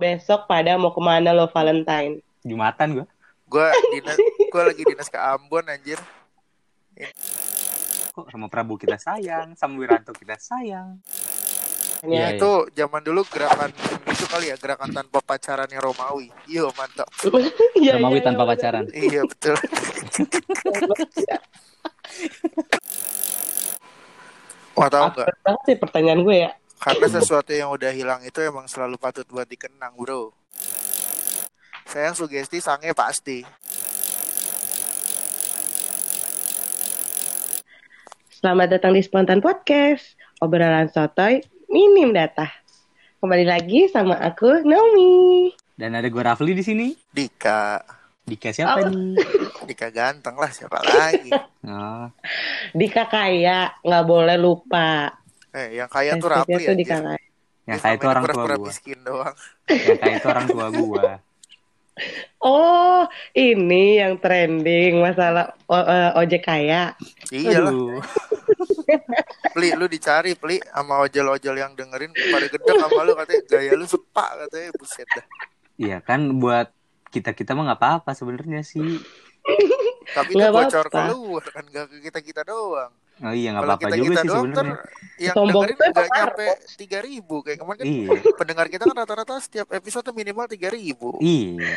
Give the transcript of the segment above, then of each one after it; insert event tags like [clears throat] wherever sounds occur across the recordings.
besok pada mau ke mana lo Valentine? Jumatan gue. Gue dinas, gue lagi dinas ke Ambon anjir. Kok sama Prabu kita sayang, sama Wiranto kita sayang. Ya, Iya, Itu zaman dulu gerakan itu kali ya gerakan tanpa pacarannya Romawi. Iya mantap. [laughs] Iya, Romawi iya, tanpa iya, pacaran. Iya betul. [laughs] Wah tahu nggak? Absurd banget sih pertanyaan gue ya. Karena sesuatu yang udah hilang itu emang selalu patut buat dikenang, bro. Sayang sugesti sange pasti. Selamat datang di Spontan Podcast. Obrolan sotoy minim data. Kembali lagi sama aku Naomi. Dan ada gue Rafli di sini. Dika, Dika siapa Oh. nih? [laughs] Dika ganteng lah siapa lagi? Oh, Dika kaya, nggak boleh lupa. Eh, yang kaya tuh Rapli tuh kaya. yang kayak itu orang tua doang. Yang kayak itu orang tua gue. [laughs] Oh, ini yang trending masalah o- eh, ojek kaya. Iya lah. [laughs] Pli, lu dicari Pli sama ojol-ojol yang dengerin pada gedek sama lu katanya gaya lu sepak katanya buset dah. Iya kan buat kita kita mah nggak apa-apa sebenarnya sih. Tapi itu bocor keluar kan gak ke kita-kita doang. Oh iya nggak Kalau apa-apa kita juga kita sih doang ter sebenarnya. yang Sombong dengerin nggak nyampe tiga ribu kayak kemarin kan Iya, pendengar kita kan rata-rata setiap episode minimal tiga ribu. iya.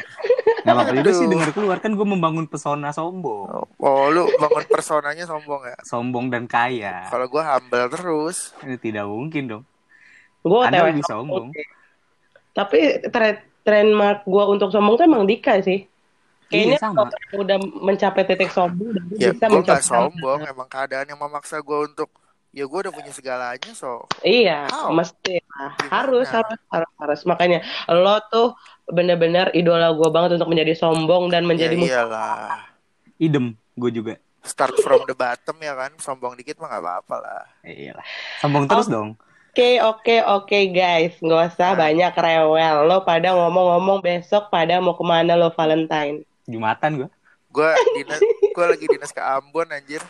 Nggak apa-apa juga sih Aduh. denger keluar kan gue membangun pesona sombong, Oh lu bangun personanya sombong ya? sombong dan kaya. Kalau gua humble terus. Ini tidak mungkin dong. Gue Anda lebih sombong. Tapi tre- trademark gue untuk sombong tuh emang Dika sih. Kayaknya Iya, sama. kalau udah mencapai titik sombong, baru Ya bisa mencapai gak sombong. Emang keadaan yang memaksa gua untuk ya gua udah punya segalanya so. Iya, How? mesti. Gimana? harus, harus, harus, harus. Makanya lo tuh bener-bener idola gue banget untuk menjadi sombong dan Ya menjadi mus- iyalah. Idem, gue juga. Start from the bottom ya kan. Sombong dikit mah gak apa-apa lah. Iyalah. Sombong terus dong. Oke, oke, oke guys, nggak usah Nah. banyak rewel. Lo pada ngomong-ngomong besok pada mau ke mana lo Valentine? Jumatan gue. Gua dinas, gua lagi dinas ke Ambon anjir.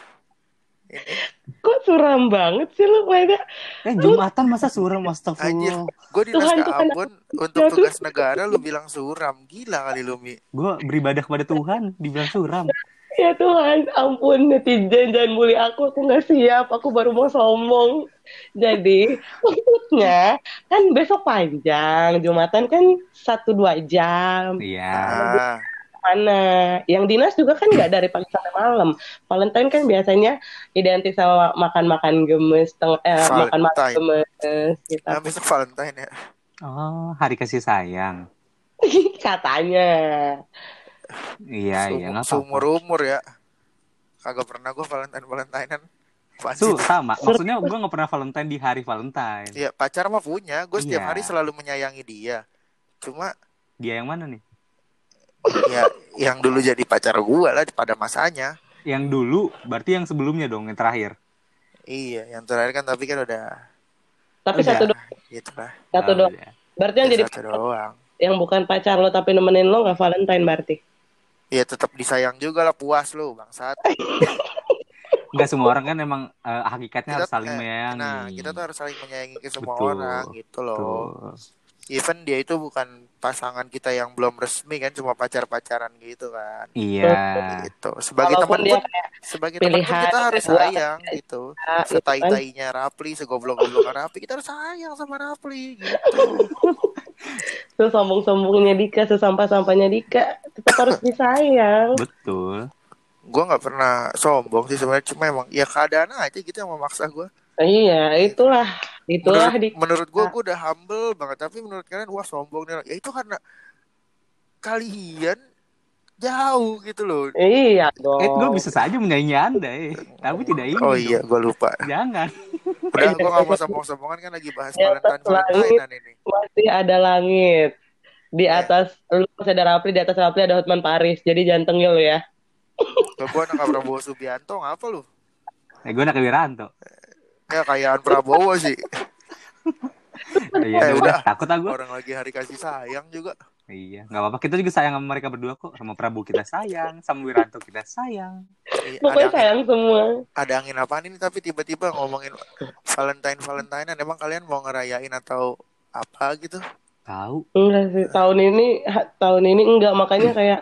Ini Kok suram banget sih lo pada? Eh Jumatan masa suram anjir. astagfirullah. Gue dinas Tuhan, ke Tuhan, Ambon untuk Ya, tugas negara lu bilang suram. Gila kali lu Mi. Gue beribadah kepada Tuhan, dibilang suram. Ya Tuhan, ampun netizen jangan bully aku, aku nggak siap, aku baru mau sombong. Jadi maksudnya kan besok panjang, Jumatan kan satu dua jam. Iya. Ah, Mana? Yang dinas juga kan nggak dari pagi sampai malam. Valentine kan biasanya identik sama makan-makan gemes, teng eh, makan makan Valentine. gemes, gitu. nah, besok Valentine ya. Oh, hari kasih sayang. [laughs] Katanya. Iya, iya, nggak apa-apa. Seumur umur ya. Kagak pernah gue Valentine Valentinean. Su, sama. Maksudnya gue nggak pernah Valentine di hari Valentine. Ya pacar mah punya. Gue setiap Iya. hari selalu menyayangi dia. Cuma Dia yang mana nih? Ya yang dulu jadi pacar gue lah pada masanya. Yang dulu, berarti yang sebelumnya dong, yang terakhir. Iya, yang terakhir kan tapi kan udah Tapi Udah. satu doang, gitu lah. satu Oh, doang. iya. Berarti yang Ya, jadi satu doang. yang bukan pacar lo tapi nemenin lo nggak Valentine berarti. Ya tetap disayang juga lah puas lu bangsat. [laughs] Nggak semua orang kan emang eh, hakikatnya Kita- harus saling menyayangi. Nah, kita tuh harus saling menyayangi ke semua Betul. orang gitu loh. Tuh. Even dia itu bukan pasangan kita yang belum resmi kan, cuma pacar-pacaran gitu kan. Iya. Gitu. Sebagai Walaupun teman dia pun, sebagai teman pun kita harus sayang gitu. gitu kan. Setai-tainya Rapli, segoblok-gobloknya Rapli, kita harus sayang sama Rapli gitu. [laughs] Sesombong-sombongnya Dika, sesampah-sampahnya Dika, tetap harus disayang. Betul. Gue nggak pernah sombong sih sebenarnya, cuma emang ya keadaan aja gitu yang memaksa gue. Iya, itulah, itulah menurut, Dika. menurut gue gue udah humble banget tapi menurut kalian wah sombong nih ya itu karena kalian jauh gitu loh Iya dong. Eh, gue bisa saja menyayangi anda, eh. tapi tidak ingin. oh iya gue lupa Jangan. udah gue gak mau sombong-sombongan kan lagi bahas Di atas Valentine Valentinean ini Masih ada langit. Di Iya. atas lu masih ada Rapli, di atas Rapli ada Hotman Paris. Jadi jantengnya lu ya. Kalau gue anak Prabowo Subianto ngapa lu Eh, gue anak Wiranto. Ya kayaan Prabowo sih Iya, Eh, udah, udah. takut aku. orang lagi hari kasih sayang juga Iya, nggak apa-apa. Kita juga sayang sama mereka berdua kok. Sama Prabu kita sayang, sama Wiranto kita sayang. Eh, Pokoknya ada, sayang semua. ada angin apaan ini tapi tiba-tiba ngomongin Valentine Valentinean emang kalian mau ngerayain atau apa gitu Tahu. Enggak sih, tahun ini tahun ini enggak makanya [clears throat] kayak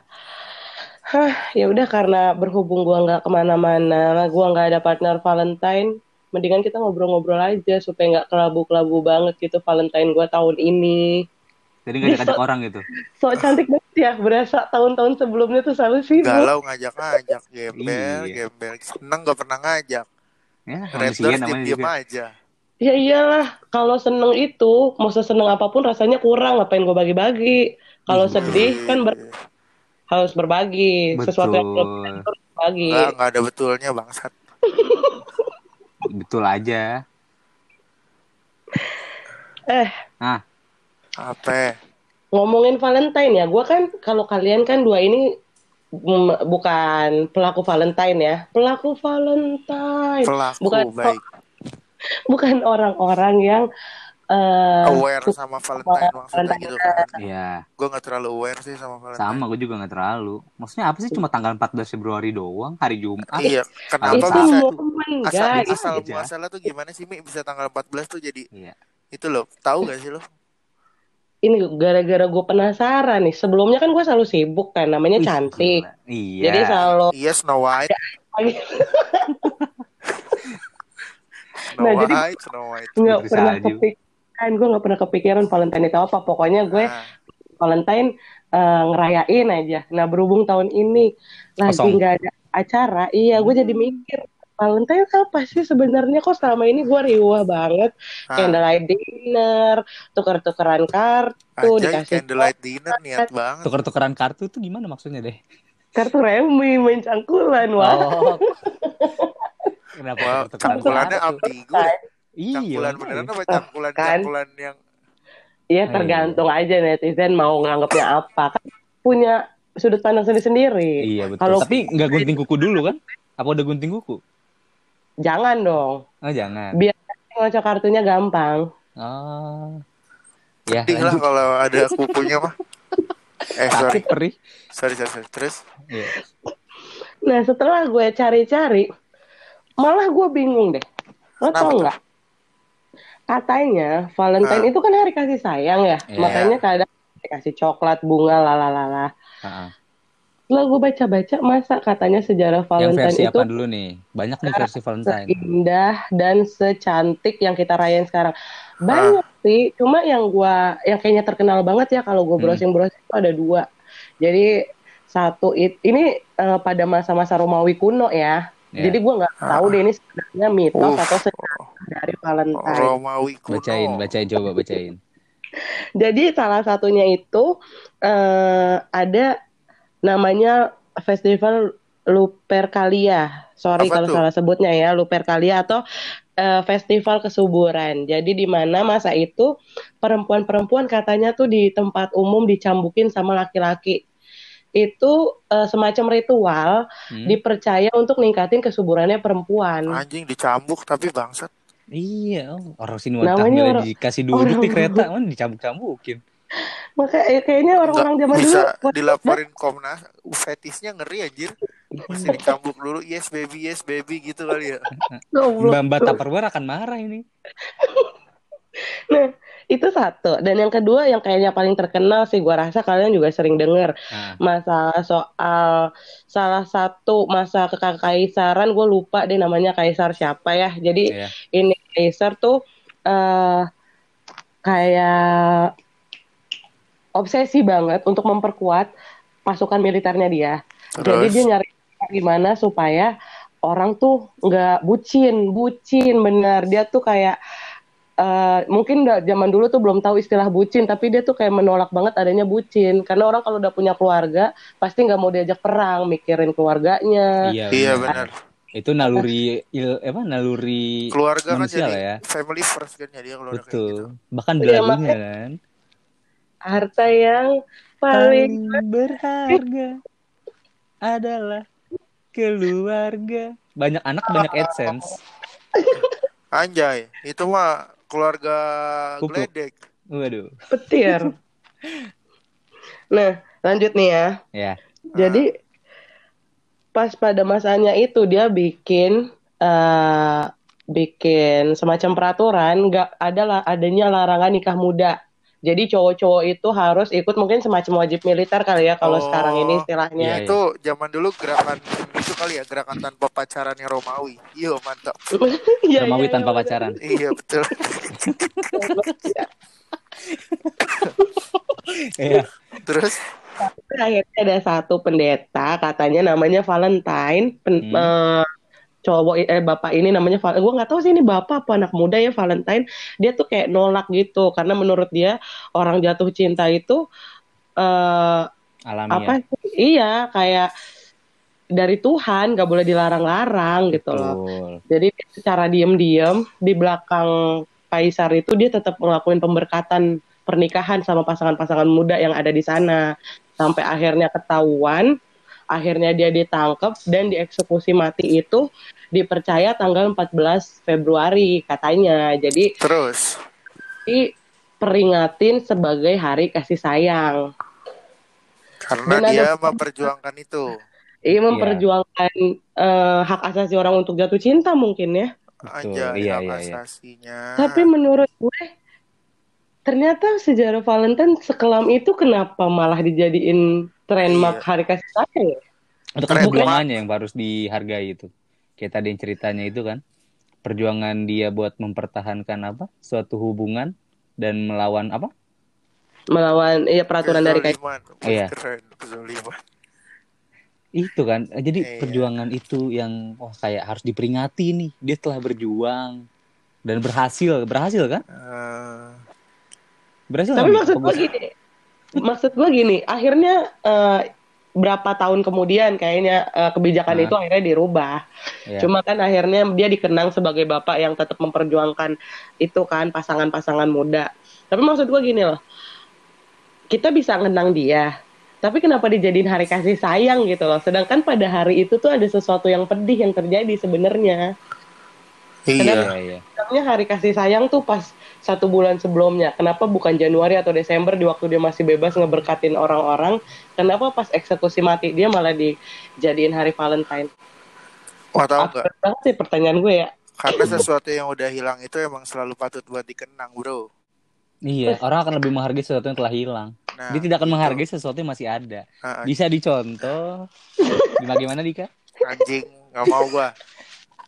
Hah, ya udah karena berhubung gua nggak ke mana-mana, gua nggak ada partner Valentine, mendingan kita ngobrol-ngobrol aja supaya nggak kelabu-kelabu banget gitu Valentine gua tahun ini. Jadi nggak ada [laughs] orang gitu. So cantik banget ya, berasa tahun-tahun sebelumnya tuh selalu sibuk. Galau ngajak-ngajak, gembel, Iya. gembel. Seneng gak pernah ngajak. Ya, Red juga. aja. Ya iyalah, kalau seneng itu, mau seseneng apa pun rasanya kurang, ngapain gua bagi-bagi. Kalau Iya. sedih kan ber- harus berbagi, sesuatu yang Betul. berbagi. Enggak, enggak ada betulnya bangsat. [laughs] Betul aja. Eh, Nah, Apa? ngomongin Valentine ya, gua kan kalau kalian kan dua ini bukan pelaku Valentine ya, pelaku Valentine, Pelaku bukan baik. bukan orang-orang yang eh, Aware sama Valentine maksudnya gitu kan. ya Gue gak terlalu aware sih sama Valentine. sama gue juga nggak terlalu. Maksudnya apa sih cuma tanggal 14 Februari doang, hari Jumat? Iya, kenapa itu Apa bisa momen asal guys. asal aja. muasalah tuh gimana sih Mi bisa tanggal 14 tuh jadi Iya. itu loh. Tahu gak sih lo? Ini gara-gara gue penasaran nih. Sebelumnya kan gue selalu sibuk kan, namanya Wih, cantik. gila. Iya. Jadi selalu Iya Snow White, Snow Nah, jadi- White, Snow White. nggak pernah salju. Kepikiran. Gue nggak pernah kepikiran Valentine itu apa. Pokoknya gue Nah, Valentine eh, ngerayain aja. Nah berhubung tahun ini lagi nggak ada acara, iya gue jadi mikir Valentine apa sih sebenarnya kok selama ini gue riuh banget ah, candlelight dinner, tuker-tukeran kartu, anjay dikasih candlelight dinner niat banget. Tuker-tukeran kartu tuh gimana maksudnya deh? kartu remi main cangkulan [laughs] wah. Oh. Kenapa tuker-tukeran cangkulannya kartu? ambigu. Iya. Cangkulan makanya. beneran apa cangkulan Kan. cangkulan yang Iya tergantung aja netizen mau nganggapnya apa. Kan punya sudut pandang sendiri-sendiri. Iya betul. Kalau- Tapi nggak gunting kuku dulu kan? Apa udah gunting kuku? Jangan dong. Oh jangan. Biar ngocok kartunya gampang. Oh. Ya. penting lah kalau ada kukunya mah. Eh sorry, Sakit perih. sorry, sorry, sorry. Terus Iya. Nah setelah gue cari-cari, malah gue bingung deh. Lo tau nggak? Katanya Valentine Ah. itu kan hari kasih sayang ya. Iya. Makanya kadang dikasih coklat, bunga, lalalala. Ha-ha. Setelah gue baca-baca, masa katanya sejarah Yang Valentine versi itu apa dulu nih? Banyak nih versi Valentine. seindah dan secantik yang kita rayain sekarang. Banyak sih, cuma yang gua yang kayaknya terkenal banget ya kalau gue Hmm. browsing-browsing itu ada dua. Jadi satu it, ini eh, pada masa-masa Romawi kuno ya. Ya. Jadi gua nggak tahu deh ini sebenarnya mitos Uff. atau sejarah dari Valentine. Romawi kuno. Bacain, bacain coba bacain. [laughs] Jadi salah satunya itu eh, ada namanya festival Lupercalia. Sorry Apa kalau salah sebutnya ya, Lupercalia atau eh, festival kesuburan. Jadi di mana masa itu perempuan-perempuan katanya tuh di tempat umum dicambukin sama laki-laki. Itu eh, semacam ritual Hmm? dipercaya untuk ningkatin kesuburannya perempuan. Anjing dicambuk tapi bangsat. Iya, oh, orang sini Namanya orang- dikasih duduk orang- di [laughs] kereta, mana dicambuk-cambukin. Maka eh, kayaknya orang-orang zaman dulu Bisa dilaporin Komnas, fetisnya ngeri anjir. Mesti dicambuk dulu, yes baby, yes baby gitu kali ya. [laughs] Goblok. Mbak-mbak Tupperware akan marah ini. [laughs] Nah, itu satu. Dan yang kedua yang kayaknya paling terkenal sih gua rasa kalian juga sering dengar Nah, masalah soal salah satu masa kekaisaran gue lupa deh namanya kaisar siapa ya. Jadi ya. ini kaisar tuh eh kayak obsesi banget untuk memperkuat pasukan militernya dia. Jadi Terus? dia nyari gimana supaya orang tuh nggak bucin, bucin bener. Dia tuh kayak eh, mungkin nggak zaman dulu tuh belum tahu istilah bucin, tapi dia tuh kayak menolak banget adanya bucin. Karena orang kalau udah punya keluarga pasti nggak mau diajak perang, mikirin keluarganya. Iya, Iya benar. Itu naluri il, apa naluri Keluarga kan jadi ya. family first kan jadi keluarga Betul. gitu. Bahkan Iya, lagunya makanya- kan. Harta yang paling Paling berharga adalah keluarga. Banyak anak banyak AdSense. Anjay, itu mah keluarga geledek. Waduh. petir. [laughs] nah, lanjut nih ya. Ya. Jadi pas pada masanya itu dia bikin eh bikin semacam peraturan nggak ada lah adanya larangan nikah muda Jadi cowok-cowok itu harus ikut mungkin semacam wajib militer kali ya kalau Oh. sekarang ini istilahnya. Iya, Itu zaman dulu gerakan itu kali ya, gerakan tanpa pacarannya Romawi. Iya, mantap. [laughs] Iya, Romawi iya, tanpa iya, pacaran. Iya, betul. [laughs] Iya. Terus Tapi akhirnya ada satu pendeta katanya namanya Valentine pen- Hmm. eh, cowok eh bapak ini namanya Val gue nggak tahu sih ini bapak apa anak muda ya Valentine dia tuh kayak nolak gitu karena menurut dia orang jatuh cinta itu eh Alami apa ya. sih? iya kayak dari Tuhan nggak boleh dilarang-larang gitu loh jadi secara diem-diem di belakang Kaisar itu dia tetap ngelakuin pemberkatan pernikahan sama pasangan-pasangan muda yang ada di sana sampai akhirnya ketahuan, akhirnya dia ditangkap dan dieksekusi mati itu dipercaya tanggal 14 Februari katanya. Jadi terus diperingatin sebagai hari kasih sayang. karena Dan ada- dia [laughs] memperjuangkan itu. Ini memperjuangkan eh, hak asasi orang untuk jatuh cinta mungkin ya. Betul. Aja Iya, hak iya, iya. asasinya. Tapi menurut gue ternyata sejarah Valentine sekelam itu kenapa malah dijadiin trademark Iya. hari kasih sayang ya? Itu kan perjuangannya yang harus dihargai itu. Kayak tadi yang ceritanya itu kan. Perjuangan dia buat mempertahankan apa? Suatu hubungan dan melawan apa? Melawan iya peraturan dari kayak. Iya. Itu kan. Jadi Iya. perjuangan itu yang wah kayak harus diperingati nih. Dia telah berjuang dan berhasil, berhasil kan? Eh, Berhasil Tapi maksud gue gini, maksud gue gini, akhirnya eh, berapa tahun kemudian kayaknya eh, kebijakan Hah? itu akhirnya dirubah. Iya. Cuma kan akhirnya dia dikenang sebagai bapak yang tetap memperjuangkan itu kan pasangan-pasangan muda. Tapi maksud gue gini loh, kita bisa ngenang dia, tapi kenapa dijadiin hari kasih sayang gitu loh? Sedangkan pada hari itu tuh ada sesuatu yang pedih yang terjadi sebenarnya. Iya. Iya, iya. Hari kasih sayang tuh pas satu bulan sebelumnya. Kenapa bukan Januari atau Desember di waktu dia masih bebas ngeberkatin orang-orang? Kenapa pas eksekusi mati dia malah dijadiin hari Valentine? Wah tahu nggak? Banget sih pertanyaan gue ya. Karena sesuatu yang udah hilang itu emang selalu patut buat dikenang, bro. Iya, orang akan lebih menghargai sesuatu yang telah hilang. Nah, Dia tidak akan gitu. menghargai sesuatu yang masih ada. Ah, Bisa dicontoh. [laughs] Bagaimana Dika? anjing, nggak mau gua.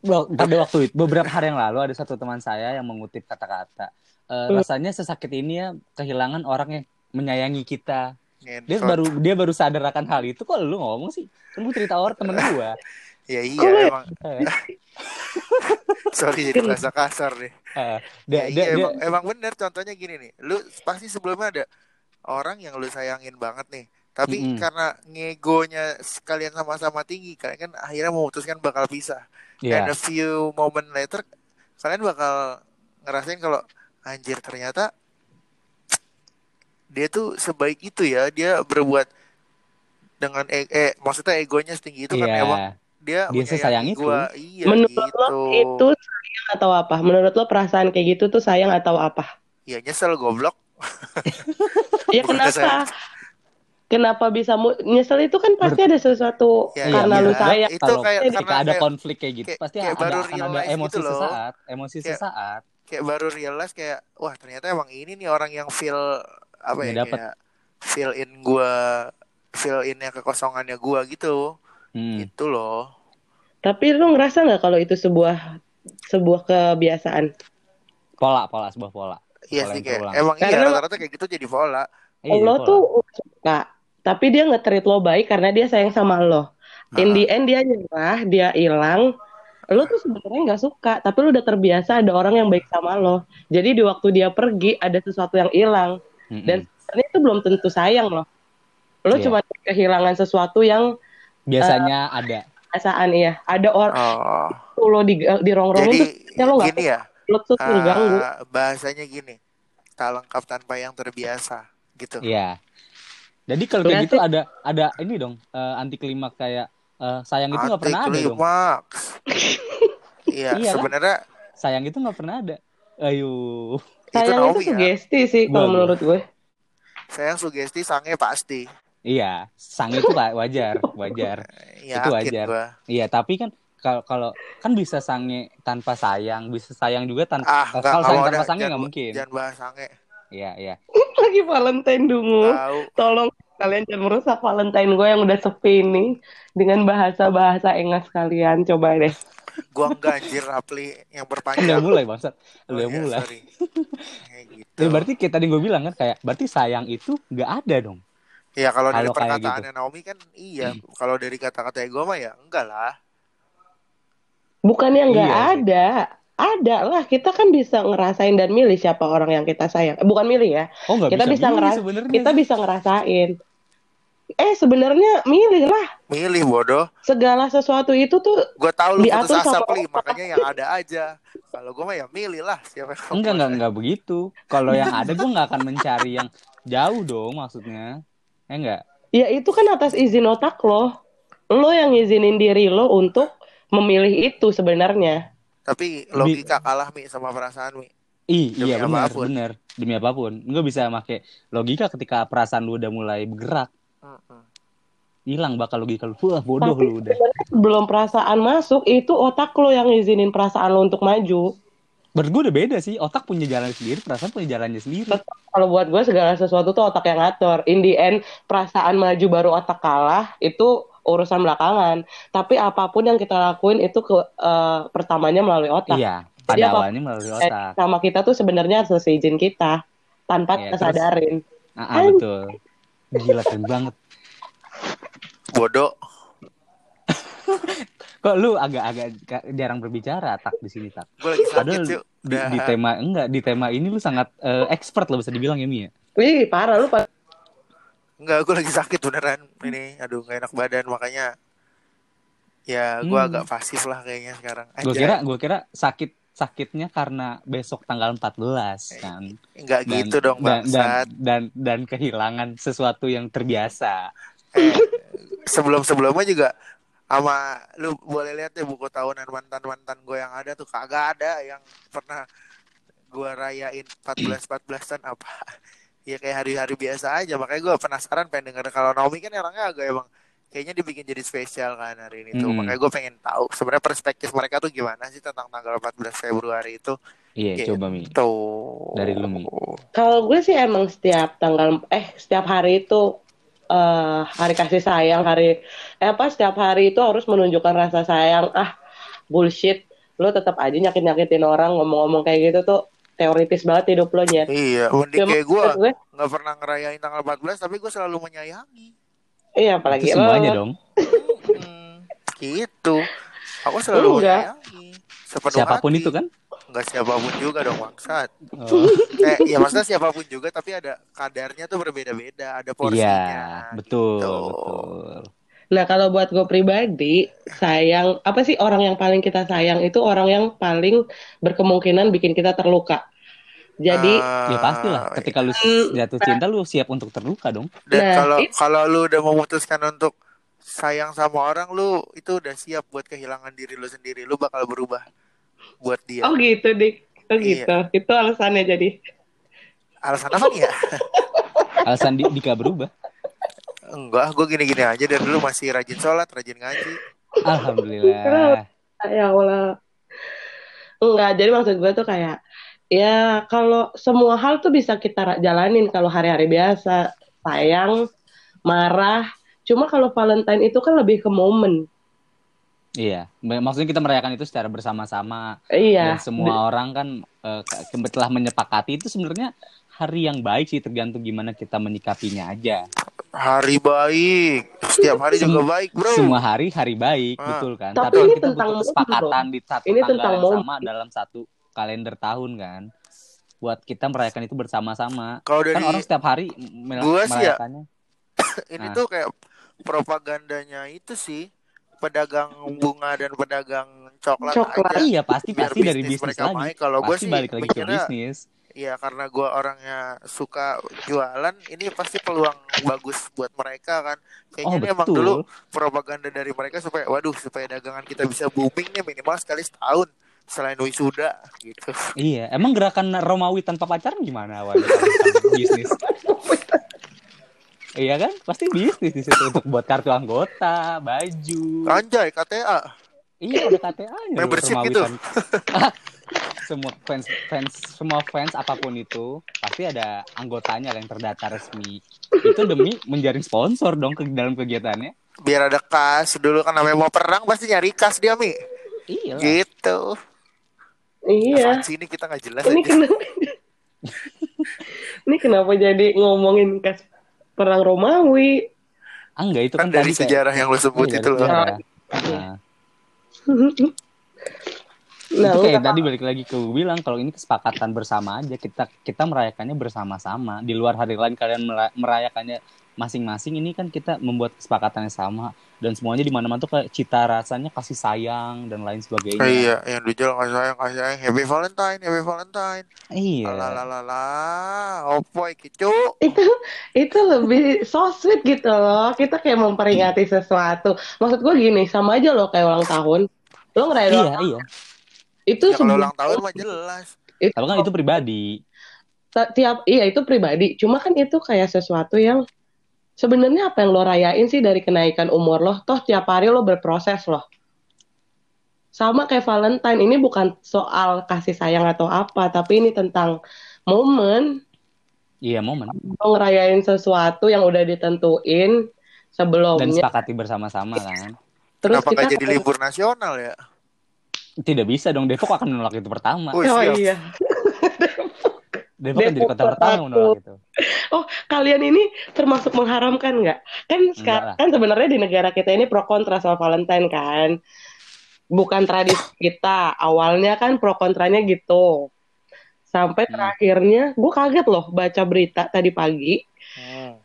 Well, pada waktu itu beberapa hari yang lalu ada satu teman saya yang mengutip kata-kata "Eh, rasanya sesakit ini ya kehilangan orang yang menyayangi kita dia baru dia baru sadar akan hal itu kok lu ngomong sih kan lu cerita orang temen [laughs] gua Ya iya Kok lu- emang. [laughs] Sorry jadi bahasa kasar deh. eh, Ya, dia, iya, dia, dia- emang, emang bener contohnya gini nih. Lu pasti sebelumnya ada orang yang lu sayangin banget nih. Tapi Mm-mm. karena ngegonya kalian sama-sama tinggi, kalian kan akhirnya memutuskan bakal pisah. Ya, And a few moment later, kalian bakal ngerasain kalau anjir ternyata dia tuh sebaik itu ya. Dia berbuat dengan e- eh maksudnya egonya setinggi itu kan iya. emang dia, Dia menyayangi itu. gua. Iya Menurut gitu. lo itu sayang atau apa? Menurut lo perasaan kayak gitu tuh sayang atau apa? Ya nyesel goblok. [laughs] Ya kenapa? sayang. Kenapa bisa mu- nyesel itu kan pasti ada sesuatu Ya, karena iya. lu sayang. Itu kalau kayak ketika karena ada kayak- konflik kayak gitu kayak- pasti kayak ada baru akan ada emosi gitu loh. sesaat emosi Kayak- sesaat kayak baru realize kayak wah ternyata emang ini nih orang yang feel apa ya dapet. kayak fill in gua fill innya kekosongannya gua gitu Hmm. itu loh Tapi lu ngerasa nggak kalau itu sebuah sebuah kebiasaan? pola pola sebuah pola iya sih yang kayak terulang. emang iya Karena- rata-rata kayak gitu jadi pola Iya, lo pola. tuh suka, tapi dia nge-treat lo baik karena dia sayang sama lo. In the end dia nyerah, dia hilang. Lo tuh sebenarnya nggak suka, tapi lo udah terbiasa ada orang yang baik sama lo. Jadi di waktu dia pergi ada sesuatu yang hilang Mm-mm. dan sebenarnya itu belum tentu sayang lo. Lo Iya. cuma kehilangan sesuatu yang biasanya ada perasaan iya. Ada orang oh tuh lo di dirongrongin jadi tuh ya lo nggak gini ya lo tuh terganggu. ah, bahasanya gini tak lengkap tanpa yang terbiasa gitu Iya. Jadi kalau kayak gitu ada ada ini dong anti klimaks kayak eh, sayang itu nggak pernah ada dong. [laughs] Iya, Iya kan? sebenarnya Sayang itu nggak pernah ada. Ayo. Sayang itu, Naomi ya. sugesti sih kalau menurut gue. sayang sugesti sange pasti. Iya, sang itu wa- wajar, wajar. [laughs] Yakin Itu wajar. gua. Iya, tapi kan kalau kalau kan bisa sange tanpa sayang, bisa sayang juga tanpa Ah, kalau sayang tanpa sange Jangan- nggak mungkin. Jangan bahas sange. Iya, iya. [laughs] lagi Valentine dungu. Tolong kalian jangan merusak Valentine gue yang udah sepi ini dengan bahasa-bahasa engas kalian. Coba deh. Gua enggak anjir Rapli yang Kan udah berpanjang. mulai bangsat. Oh, Udah iya, mulai. sorry. Kayak [laughs] gitu. Ya, berarti kayak tadi gue bilang kan kayak berarti sayang itu nggak ada dong. Ya kalau dari gitu. perkataannya Naomi kan iya. Kalau dari kata-kata gue mah ya enggak lah. Bukannya nggak Iya sih. ada. Ada lah, kita kan bisa ngerasain dan milih siapa orang yang kita sayang. Eh, Bukan milih ya, Oh Kita bisa, bisa ngeras- kita bisa ngerasain. Eh sebenarnya milih lah. Milih bodoh. Segala sesuatu itu tuh Gue tahu lu Diatur putus asa sama Pli, makanya yang ada aja. Kalau gue mah ya milih lah siapa yang Enggak enggak enggak begitu. Kalau yang ada gue nggak akan mencari yang jauh dong maksudnya. Eh enggak. ya itu kan atas izin otak lo. Lo yang ngizinin diri lo untuk memilih itu sebenarnya. Tapi logika kalah Mi sama perasaan Mi. Ih, Demi iya benar, apa pun. benar. Demi apa pun. Enggak bisa pakai logika ketika perasaan lu udah mulai bergerak. Hilang bakal logika lu. Wah, bodoh Tapi lu udah. Belum perasaan masuk, itu otak lo yang ngizinin perasaan lo untuk maju. Menurut gue udah beda sih. Otak punya jalan sendiri, perasaan punya jalannya sendiri. Kalau buat gue segala sesuatu tuh otak yang ngatur. In the end, perasaan maju baru otak kalah, itu urusan belakangan. Tapi apa pun yang kita lakuin itu ke eh, pertamanya melalui otak. Iya, Jadi pada apa- awalnya melalui Eh, otak. sama kita tuh sebenarnya harus izin kita tanpa Iya, kita terus- sadarin. Ah, ah, betul. Gila keren banget. Bodoh. Kok lu agak-agak ka- jarang berbicara tak di sini tak. Gue lagi sakit Padahal cuy. di, di tema enggak di tema ini lu sangat eh, expert lah bisa dibilang ya Mi ya. Wih, parah lu Pak. Enggak, gue lagi sakit beneran. Ini, aduh gak enak badan makanya. Ya, gue Hmm. agak pasif lah kayaknya sekarang. Gue kira gue kira sakit sakitnya karena besok tanggal 14 kan. Enggak Dan- gitu dong, dan, dan, bangsat. dan dan kehilangan sesuatu yang terbiasa. Eh, sebelum-sebelumnya juga sama lu boleh lihat deh buku tahunan mantan-mantan gue yang ada tuh kagak ada yang pernah gue rayain 14 14-an apa ya kayak hari-hari biasa aja makanya gue penasaran pengen denger kalau Naomi kan orangnya agak emang kayaknya dibikin jadi spesial kan hari ini tuh Mm. makanya gue pengen tahu sebenarnya perspektif mereka tuh gimana sih tentang tanggal 14 Februari itu Iya, Gitu. coba Mi. tuh Dari lu, Mi. Kalau gue sih emang setiap tanggal eh setiap hari itu eh hari kasih sayang, hari eh apa setiap hari itu harus menunjukkan rasa sayang. Ah, bullshit. Lu tetap aja nyakit-nyakitin orang ngomong-ngomong kayak gitu tuh teoritis banget hidup lo nyet. iya mending Cuma kayak gue maksud gue, nggak pernah ngerayain tanggal 14 tapi gue selalu menyayangi iya apalagi Itu semuanya lo. dong. Hmm, gitu. Aku selalu Enggak. menyayangi. Sepenuh Siapa pun hati. itu kan. Enggak siapa pun juga dong bangsat. Oh. [laughs] Eh, ya maksudnya siapa pun juga tapi ada kadarnya tuh berbeda-beda, ada porsinya. Iya, betul, Gitu. betul. Nah, kalau buat gue pribadi, sayang, apa sih orang yang paling kita sayang itu orang yang paling berkemungkinan bikin kita terluka. Jadi, Ah, Ya pastilah, ketika lu Hmm. jatuh cinta lu siap untuk terluka dong. Dan Nah, kalau itu- kalau lu udah memutuskan untuk sayang sama orang lu itu udah siap buat kehilangan diri lu sendiri. Lu bakal berubah buat dia. oh gitu, Dik. Oh Iya. gitu. Itu alasannya jadi. Alasan apa nih ya? Alasan di, Dika berubah. Enggak, gue gini-gini aja dari dulu masih rajin sholat, rajin ngaji. Alhamdulillah. Ya Allah. Enggak, jadi maksud gue tuh kayak, ya kalau semua hal tuh bisa kita jalanin kalau hari-hari biasa. Sayang, marah. Cuma kalau Valentine itu kan lebih ke momen. Iya, maksudnya kita merayakan itu secara bersama-sama Iya. dan semua orang kan ke- telah menyepakati itu sebenarnya hari yang baik sih tergantung gimana kita menyikapinya aja. Hari baik, setiap hari juga Sem- baik, bro. Semua hari hari baik, Ah. betul kan? Tapi Tapi, ini kita tentang butuh kesepakatan di satu Ini tanggal tentang yang momen. sama dalam satu kalender tahun kan. Buat kita merayakan itu bersama-sama. Kalau dari Kan orang setiap hari mel- Gua sih ya, merayakannya. [coughs] ini Ah. tuh kayak propagandanya itu sih pedagang bunga dan pedagang coklat, Coklat. aja. Iya, pasti biar pasti dari bisnis lagi. Kalau gue sih balik lagi ke bisnis. Ya karena gue orangnya suka jualan, ini pasti peluang bagus buat mereka kan. Kayaknya Oh, ini emang dulu propaganda dari mereka supaya, waduh, supaya dagangan kita bisa booming nih minimal sekali setahun selain wisuda gitu. Iya, emang gerakan Romawi tanpa pacaran gimana? Kalau bisnis. iya kan? Pasti bisnis di situ untuk buat kartu anggota, baju. Anjay, KTA. Iya, ada KTA-nya. loh, Membership Romawi gitu? tanpa- [laughs] semua fans fans semua fans apa pun itu pasti ada anggotanya yang terdata resmi itu demi menjaring sponsor dong ke dalam kegiatannya Biar ada kas. Dulu kan namanya mau perang pasti nyari kas dia, Mi. iya. Gitu. Iya. Apaan sih ini kita nggak jelas Ini aja. kenapa? ini kenapa jadi ngomongin kas perang Romawi? ah enggak itu Kan kan, dari tadi kayak- sejarah yang lu sebut Iya, itu loh. sejarah. Nah, [laughs] Nah, itu lu kayak kata- tadi balik lagi ke gue bilang kalau ini kesepakatan bersama aja kita kita merayakannya bersama-sama. Di luar hari lain kalian mera- merayakannya masing-masing ini kan kita membuat kesepakatan yang sama. Dan semuanya di mana-mana tuh kayak cita rasanya kasih sayang dan lain sebagainya. Oh, iya, yang dijual kasih sayang, kasih sayang. Happy Valentine, Happy Valentine. iya. Lalalala, opoy kicu. itu itu lebih so sweet gitu loh. Kita kayak memperingati sesuatu. Maksud gue gini sama aja loh kayak ulang tahun. Lo ngerayain ulang iya iya itu Ya kalau ulang tahun mah jelas. itu tapi kan itu pribadi. Tiap iya itu pribadi. Cuma kan itu kayak sesuatu yang sebenarnya apa yang lo rayain sih dari kenaikan umur lo? Toh tiap hari lo berproses loh. Sama kayak Valentine ini bukan soal kasih sayang atau apa tapi ini tentang momen. Iya momen. Lo ngerayain sesuatu yang udah ditentuin dan sebelumnya. sepakati bersama-sama kan? Terus Kenapa kita jadi libur nasional ya? Tidak bisa dong Depok akan menolak itu pertama oh siap. iya [laughs] Depok kan jadi Depok kota pertama menolak itu kalian ini termasuk mengharamkan nggak? Kan sekarang kan sebenarnya di negara kita ini pro kontra soal Valentine kan. Bukan tradisi [laughs] kita. Awalnya kan pro kontranya gitu. Sampai Hmm. terakhirnya gue kaget loh baca berita tadi pagi Hmm.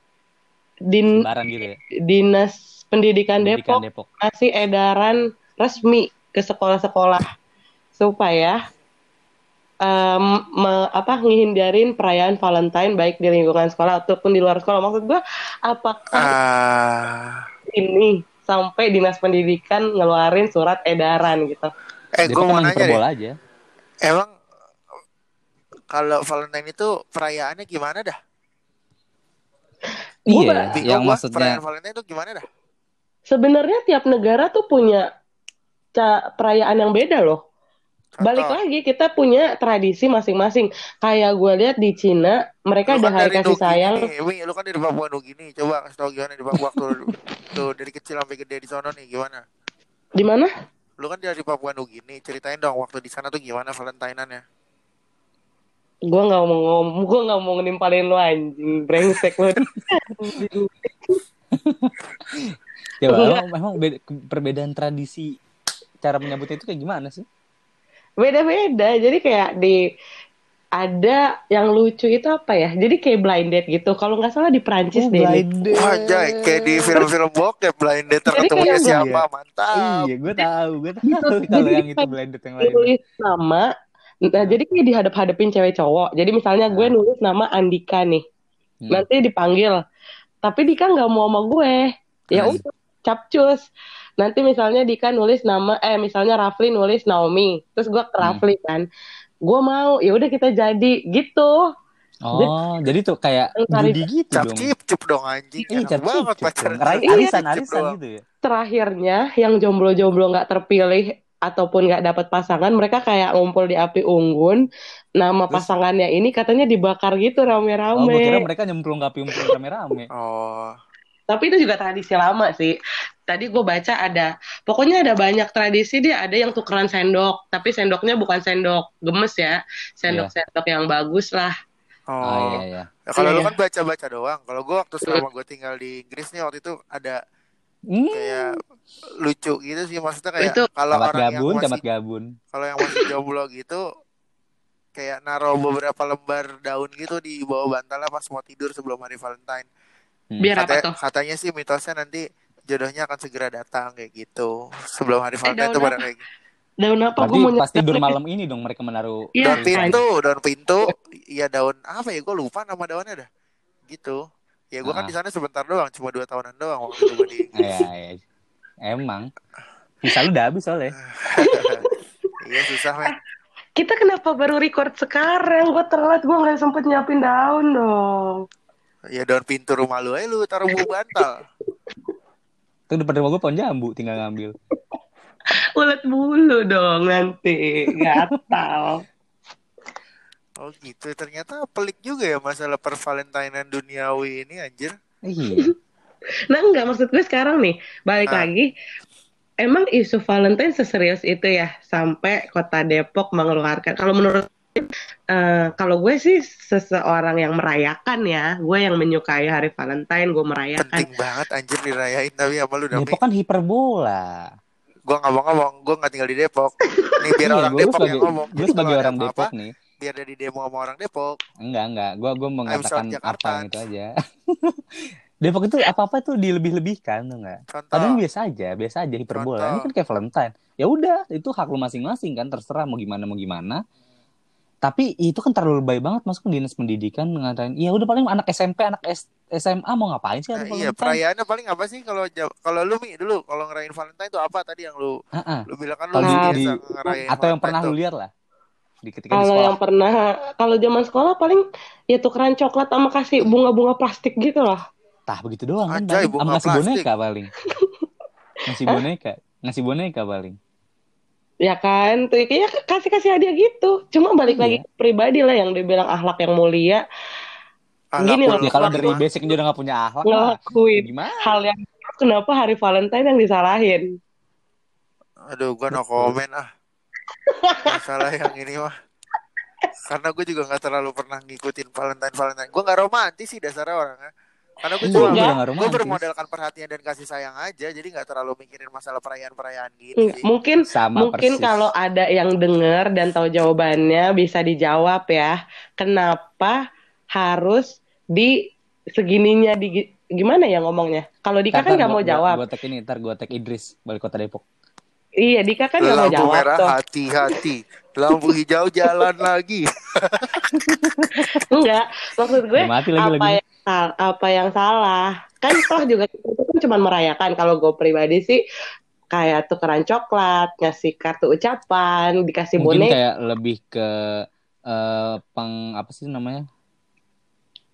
din gitu ya Dinas Pendidikan, Pendidikan Depok Depok kasih edaran resmi ke sekolah-sekolah supaya em, me- apa ngehindarin perayaan Valentine baik di lingkungan sekolah ataupun di luar sekolah. Maksud gua apakah Ah, ini sampai dinas pendidikan ngeluarin surat edaran gitu? eh gue Depok mau nanya deh. aja Emang kalau Valentine itu perayaannya gimana dah? Gua iya yang gua, maksudnya perayaan Valentine itu gimana dah? Sebenarnya tiap negara tuh punya perayaan yang beda loh. Contoh, Balik lagi kita punya tradisi masing-masing. Kayak gue lihat di Cina mereka lu ada kan hari kasih Nugini sayang. Wi, lu kan dari Papua Nugini. Coba kasih tau gimana di Papua tuh, [laughs] tuh dari kecil sampai gede di sono nih gimana? Di mana? Lu kan dari Papua Nugini, ceritain dong waktu di sana tuh gimana Valentine-annya? Gue nggak mau ngomong, gue nggak mau nimpalin lu anjing, brengsek lu. [laughs] [laughs] ya emang, emang beda- perbedaan tradisi cara menyambutnya itu kayak gimana sih Beda-beda, jadi kayak di ada yang lucu itu apa ya? Jadi kayak blind date gitu. Kalau nggak salah di Prancis deh. nih. Wah, Jay, kayak di film-film bokep blind date Jadi ketemunya kayak siapa? gua- Mantap. iya gue tahu gue tahu [laughs] Jadi kalau yang itu kayak blended yang lain Nulis nama, nah, jadi kayak dihadap-hadapin cewek cowok. Jadi misalnya gue Nah. nulis nama Andika nih, Hmm. nanti dipanggil. Tapi Dika nggak mau sama gue. Ya Hmm. udah, capcus. Nanti misalnya Dika nulis nama, eh misalnya Rafli nulis Naomi, terus gue ke Hmm. Rafli kan. Gue mau, ya udah kita jadi gitu. oh jadi tuh kayak judi gitu Cap dong cip cip dong anjing. Iya, cap banget cip. Rai- Iya, arisan Cip arisan gitu ya terakhirnya yang jomblo-jomblo nggak terpilih ataupun nggak dapat pasangan mereka kayak ngumpul di api unggun nama Terus? pasangannya ini katanya dibakar gitu oh gue rame-rame kira mereka nyemplung kapi nyemplung rame-rame Oh, tapi itu juga tradisi lama sih tadi gue baca ada pokoknya ada banyak tradisi dia ada yang tukeran sendok tapi sendoknya bukan sendok gemes ya sendok-sendok yang bagus lah oh. oh iya iya Ya, kalau lu Iya. kan baca-baca doang. Kalau gua waktu selama gua tinggal di Inggris nih waktu itu ada Hmm, kayak lucu gitu sih maksudnya kayak Itu- kalau camat orang yang gabun camat masih gabun kalau yang masih jomblo gitu kayak naruh beberapa lembar daun gitu di bawah bantalnya pas mau tidur sebelum hari Valentine. Hmm. biar apa Katanya, tuh katanya sih mitosnya nanti jodohnya akan segera datang kayak gitu. Sebelum hari daun Valentine tuh pada apa? kayak gitu. daun apa gue mau pas tidur malam ini dong mereka menaruh [laughs] Iya, daun pintu, daun pintu, iya daun apa ya? Gue lupa nama daunnya dah. Gitu. Ya gue kan Ah. di sana sebentar doang, cuma dua tahunan doang waktu itu gua di. [laughs] Iya, iya. Emang. Bisa lu udah habis soalnya. [laughs] iya susah men. kita kenapa baru record sekarang gue telat gue nggak sempet nyiapin daun dong Ya daun pintu rumah lu aja lu taruh bulu bantal. Tuh depan rumah gue pohon jambu tinggal ngambil. ulet bulu dong nanti gatal Oh gitu. Ternyata pelik juga ya masalah pervalentinean duniawi ini anjir. Iya. [laughs] Nah enggak maksud gue sekarang nih balik Ah. lagi. Emang isu Valentine seserius itu ya sampai kota Depok mengeluarkan. Kalau menurut eh, kalau gue sih seseorang yang merayakan ya, gue yang menyukai hari Valentine, gue merayakan. Penting banget anjir dirayain tapi sama lu. Depok kan hiperbola. Gua nggak mau ngomong, gua nggak tinggal di Depok. [laughs] Nih biar Iya, orang gue Depok sebagai, yang ngomong. gue sebagai orang Depok nih. biar ada di demo sama orang Depok. Enggak, enggak. Gue gue mengatakan apa Jakarta. yang itu aja. [laughs] Depok itu apa-apa tuh dilebih-lebihkan tuh enggak? Contoh. Padahal biasa aja, biasa aja hiperbola. Ini kan kayak Valentine. Ya udah, itu hak lu masing-masing kan, terserah mau gimana mau gimana. Tapi itu kan terlalu lebay banget masuk ke dinas pendidikan ngatain, ya udah paling anak SMP, anak S- SMA mau ngapain sih Nah, iya, Valentine? perayaannya paling apa sih kalau kalau lu Mi dulu kalau ngerayain Valentine itu apa tadi yang lu Ah, ah. lu bilang kan lu Kalau di, di- ngerayain atau yang Valentine pernah tuh. lu lihat lah di ketika di Kalau sekolah. yang pernah, kalau zaman sekolah paling ya tukeran coklat sama kasih bunga-bunga plastik gitu loh. Tah begitu doang kan Anjay, paling. bunga Sama ngasih plastik. boneka paling. [laughs] ngasih boneka, ngasih boneka paling. Ya kan, tuh ya kasih-kasih hadiah gitu. Cuma balik Iya. lagi ke pribadi lah yang dibilang akhlak yang mulia, Ahlak Gini loh, Ya kalau dari basic dia udah gak punya akhlak ngelakuin gimana? hal yang kenapa hari Valentine yang disalahin. Aduh, gua no comment ah. Masalah yang ini mah. Karena gue juga nggak terlalu pernah ngikutin Valentine Valentine. Gue nggak romantis sih dasarnya orangnya. Karena gue Iya, cuma gue bermodalkan perhatian dan kasih sayang aja, jadi nggak terlalu mikirin masalah perayaan-perayaan gini Enggak, sih. Mungkin Sama mungkin persis. kalau ada yang denger dan tahu jawabannya bisa dijawab ya. Kenapa harus di segininya di gimana ya ngomongnya? Kalau Dika kan nggak mau jawab. Gue tag ini, ntar gue tag Idris, balik kota Depok. Iya, Dika kan nggak mau Lampu jawab merah tuh. hati-hati, lampu hijau jalan lagi. [laughs] Enggak, maksud gue mati lagi apa lagi. yang sal- apa yang salah? Kan toh juga itu kan cuma merayakan. Kalau gue pribadi sih kayak tukeran coklat, ngasih kartu ucapan, dikasih Mungkin boneka. kayak lebih ke eh peng apa sih namanya?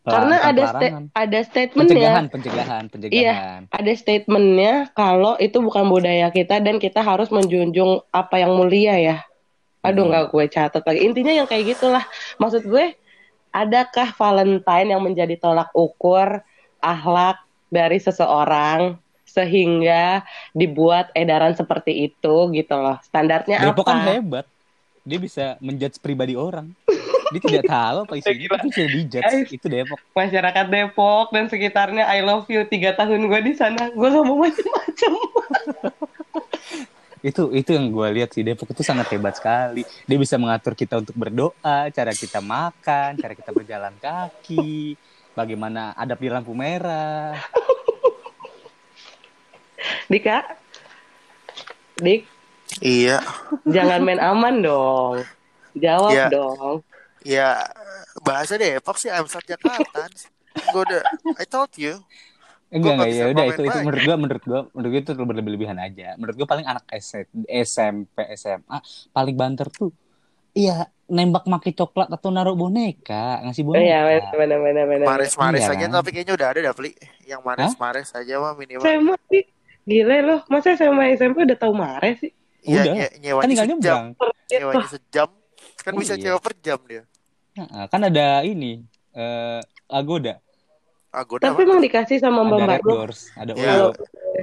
Karena ada sta- ada statementnya. pencegahan, pencegahan, pencegahan. ada statementnya kalau itu bukan budaya kita dan kita harus menjunjung apa yang mulia ya. Aduh Hmm. nggak gue catat lagi. Intinya yang kayak gitulah. Maksud gue, adakah Valentine yang menjadi tolak ukur akhlak dari seseorang sehingga dibuat edaran seperti itu gitu loh. Standarnya Depok kan apa? hebat. Dia bisa menjudge pribadi orang. Dia tidak tahu apa isinya, [laughs] Gila. tapi bisa dijudge. Guys. Itu Depok. Masyarakat Depok dan sekitarnya I love you tiga tahun gue di sana. Gue gak mau macem-macem. [laughs] Itu itu yang gue lihat sih Depok itu sangat hebat sekali. Dia bisa mengatur kita untuk berdoa, cara kita makan, cara kita berjalan kaki, bagaimana adab di lampu merah. [laughs] Dika, Dik, Iya, jangan main aman dong. Jawab Ya. dong. ya bahasa Depok sih I'm South Jakarta. Gue udah, I told you. Enggak nggak enggak bisa ya udah itu itu menurut gua menurut gua menurut gua itu terlalu berlebih-lebihan aja. Menurut gua paling anak SMP SMA paling banter tuh iya nembak maki coklat atau naruh boneka, ngasih Oh boneka. iya, benar benar benar. Mares-mares Iya aja kan? tapi kayaknya udah ada dah. Yang mares-mares aja mah minimal. SMA sih. Gile loh, masa SMA SMP udah tahu Mares sih? Iya, Udah. nye- Kan tinggal sejam. Nyewanya sejam. Kan Oh, bisa iya. nyewa per jam dia. Nah, kan ada ini eh Agoda, Ah, Tapi emang dikasih sama Mbak ada Mbak ada Ya,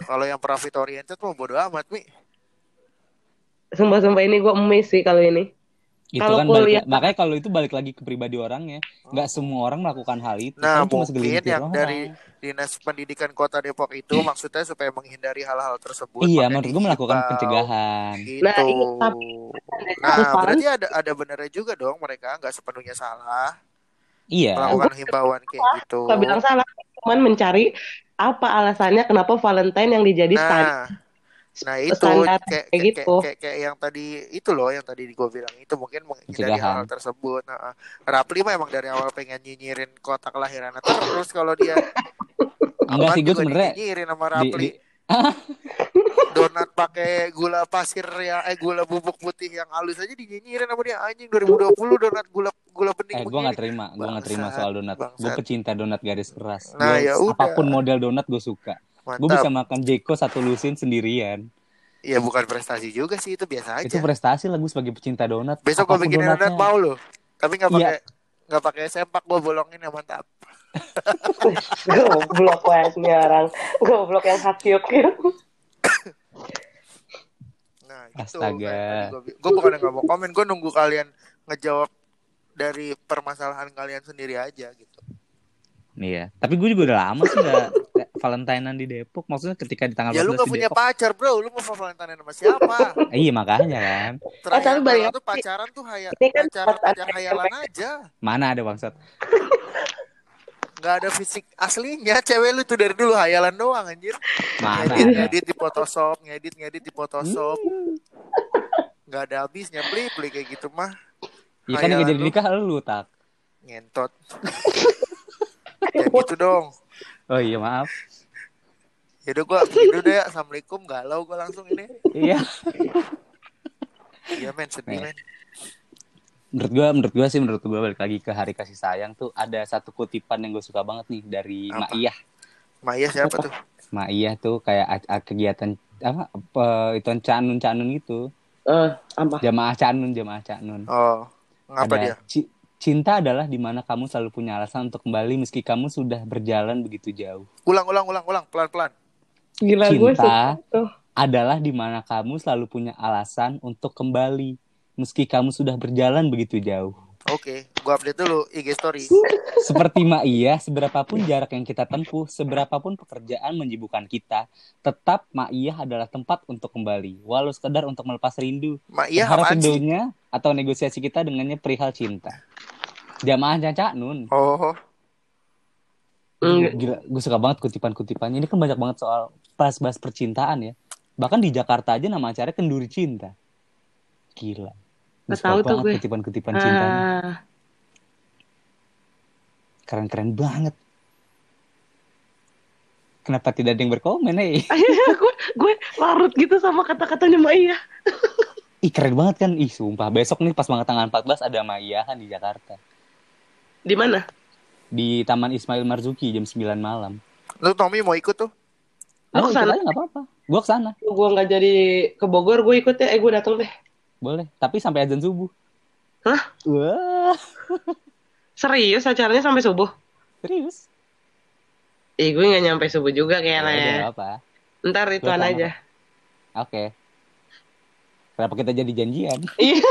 kalau yang profit oriented mah bodo amat, Mi. Sumpah-sumpah ini gue emis sih kalau ini. Itu Kalau kan balik, makanya kalau itu balik lagi ke pribadi orangnya. Nggak semua orang melakukan hal itu. Nah, Kan cuma mungkin yang orang. dari Dinas Pendidikan Kota Depok itu maksudnya supaya menghindari hal-hal tersebut. Iya, menurut gue melakukan pencegahan. Gitu. Nah, iya, tapi Nah, berarti ada ada benernya juga dong mereka nggak sepenuhnya salah Iya. melakukan himbauan kayak gitu. Gak bilang salah, cuman mencari apa alasannya kenapa Valentine yang dijadi standar. Nah, nah itu standar kayak, kayak, kayak kayak, gitu. kayak, kayak yang tadi itu loh yang tadi gue bilang itu mungkin menghindari Pencegahan. hal tersebut. Nah, Rapli mah emang dari awal pengen nyinyirin kota kelahiran terus kalau dia [laughs] Enggak sih, gue juga sebenarnya nyinyirin sama di, Rapli. di- [laughs] Donat pakai gula pasir ya eh gula bubuk putih yang halus aja dinyinyirin sama dia anjing 2020 donat gula gula bening eh gue nggak terima, gue nggak terima soal donat. Gue pecinta donat garis keras. Nah, Gua- ya udah. apa pun model donat gue suka. Gue bisa makan Jeko satu lusin sendirian. Ya bukan prestasi juga sih itu biasa aja. Itu prestasi lah gue sebagai pecinta donat. Besok gue Apa pun bikinin donat donatnya. mau lo. Tapi nggak Iya. pakai nggak pakai sempak gue bolongin ya mantap. Goblok banget orang. Goblok yang hakiuk Nah, gitu. Astaga. Gue bukan nggak mau komen, gue nunggu kalian ngejawab dari permasalahan kalian sendiri aja gitu. Iya. Tapi gue juga udah lama sih nggak nggak Valentinean di Depok. Maksudnya ketika di tanggal Ya lu 14 gak punya Depok. pacar bro, lu mau Valentine sama siapa? Eh, [laughs] iya makanya kan. Terakhir tapi balik tuh pacaran tuh haya, kan pacaran SMP. hayalan aja. Mana ada bangsat. Nggak ada fisik aslinya, cewek lu tuh dari dulu hayalan doang anjir. Mana Ngedit, ngedit di Photoshop, ngedit, ngedit di Photoshop. Hmm. Nggak ada habisnya, beli beli kayak gitu mah. Iya kan yang jadi nikah lu tak. Ngentot. [laughs] Kayak gitu dong. Oh iya maaf. Yaudah gua gitu deh ya. Assalamualaikum. Galau gua langsung ini. Iya. Iya men, sedih men. Menurut gua, menurut gua sih, menurut gua balik lagi ke hari kasih sayang tuh ada satu kutipan yang gue suka banget nih dari Apa? Mak Iyah. Siapa tuh? Mak Iyah tuh kayak kegiatan apa, apa itu canun canun gitu. Eh, apa? Jamaah canun, jamaah canun. Oh, ngapa Ada dia? ci- cinta adalah di mana kamu selalu punya alasan untuk kembali meski kamu sudah berjalan begitu jauh. Ulang, ulang, ulang, ulang, pelan-pelan. Gila gue Cinta. tuh. Adalah di mana kamu selalu punya alasan untuk kembali meski kamu sudah berjalan begitu jauh. Oke, gua update dulu IG story. Seperti Mak Iya, seberapapun jarak yang kita tempuh, seberapapun pekerjaan menyibukkan kita, tetap Mak Iya adalah tempat untuk kembali, walau sekedar untuk melepas rindu. Mak iya rindunya atau negosiasi kita dengannya perihal cinta. Jamaah Caca Nun. Oh, Mm, Gila, gue suka banget kutipan-kutipannya. Ini kan banyak banget soal bahas-bahas percintaan ya. Bahkan di Jakarta aja nama acaranya Kenduri Cinta. Gila. Suka tahu tuh banget gue. kutipan-kutipan cintanya. ah, Keren-keren banget. Kenapa tidak ada yang berkomen, eh? [laughs] gue gue larut gitu sama kata-katanya Maya. [laughs] Ih keren banget kan Ih sumpah Besok nih pas banget tanggal 14 Ada Maiyahan di Jakarta Di mana? Di Taman Ismail Marzuki Jam 9 malam lu Tommy mau ikut tuh? Ke sana? aja gak apa-apa Gue ke sana Gue nggak jadi ke Bogor, gue ikut ya. Eh, gue datang deh. Boleh Tapi sampai azan subuh Hah? Wah Serius acaranya sampai subuh? Serius Ih, gue nggak nyampe subuh juga Ya kayaknya. nggak apa Ntar ituan sama, aja. Oke Kenapa kita jadi janjian [laughs] Iya.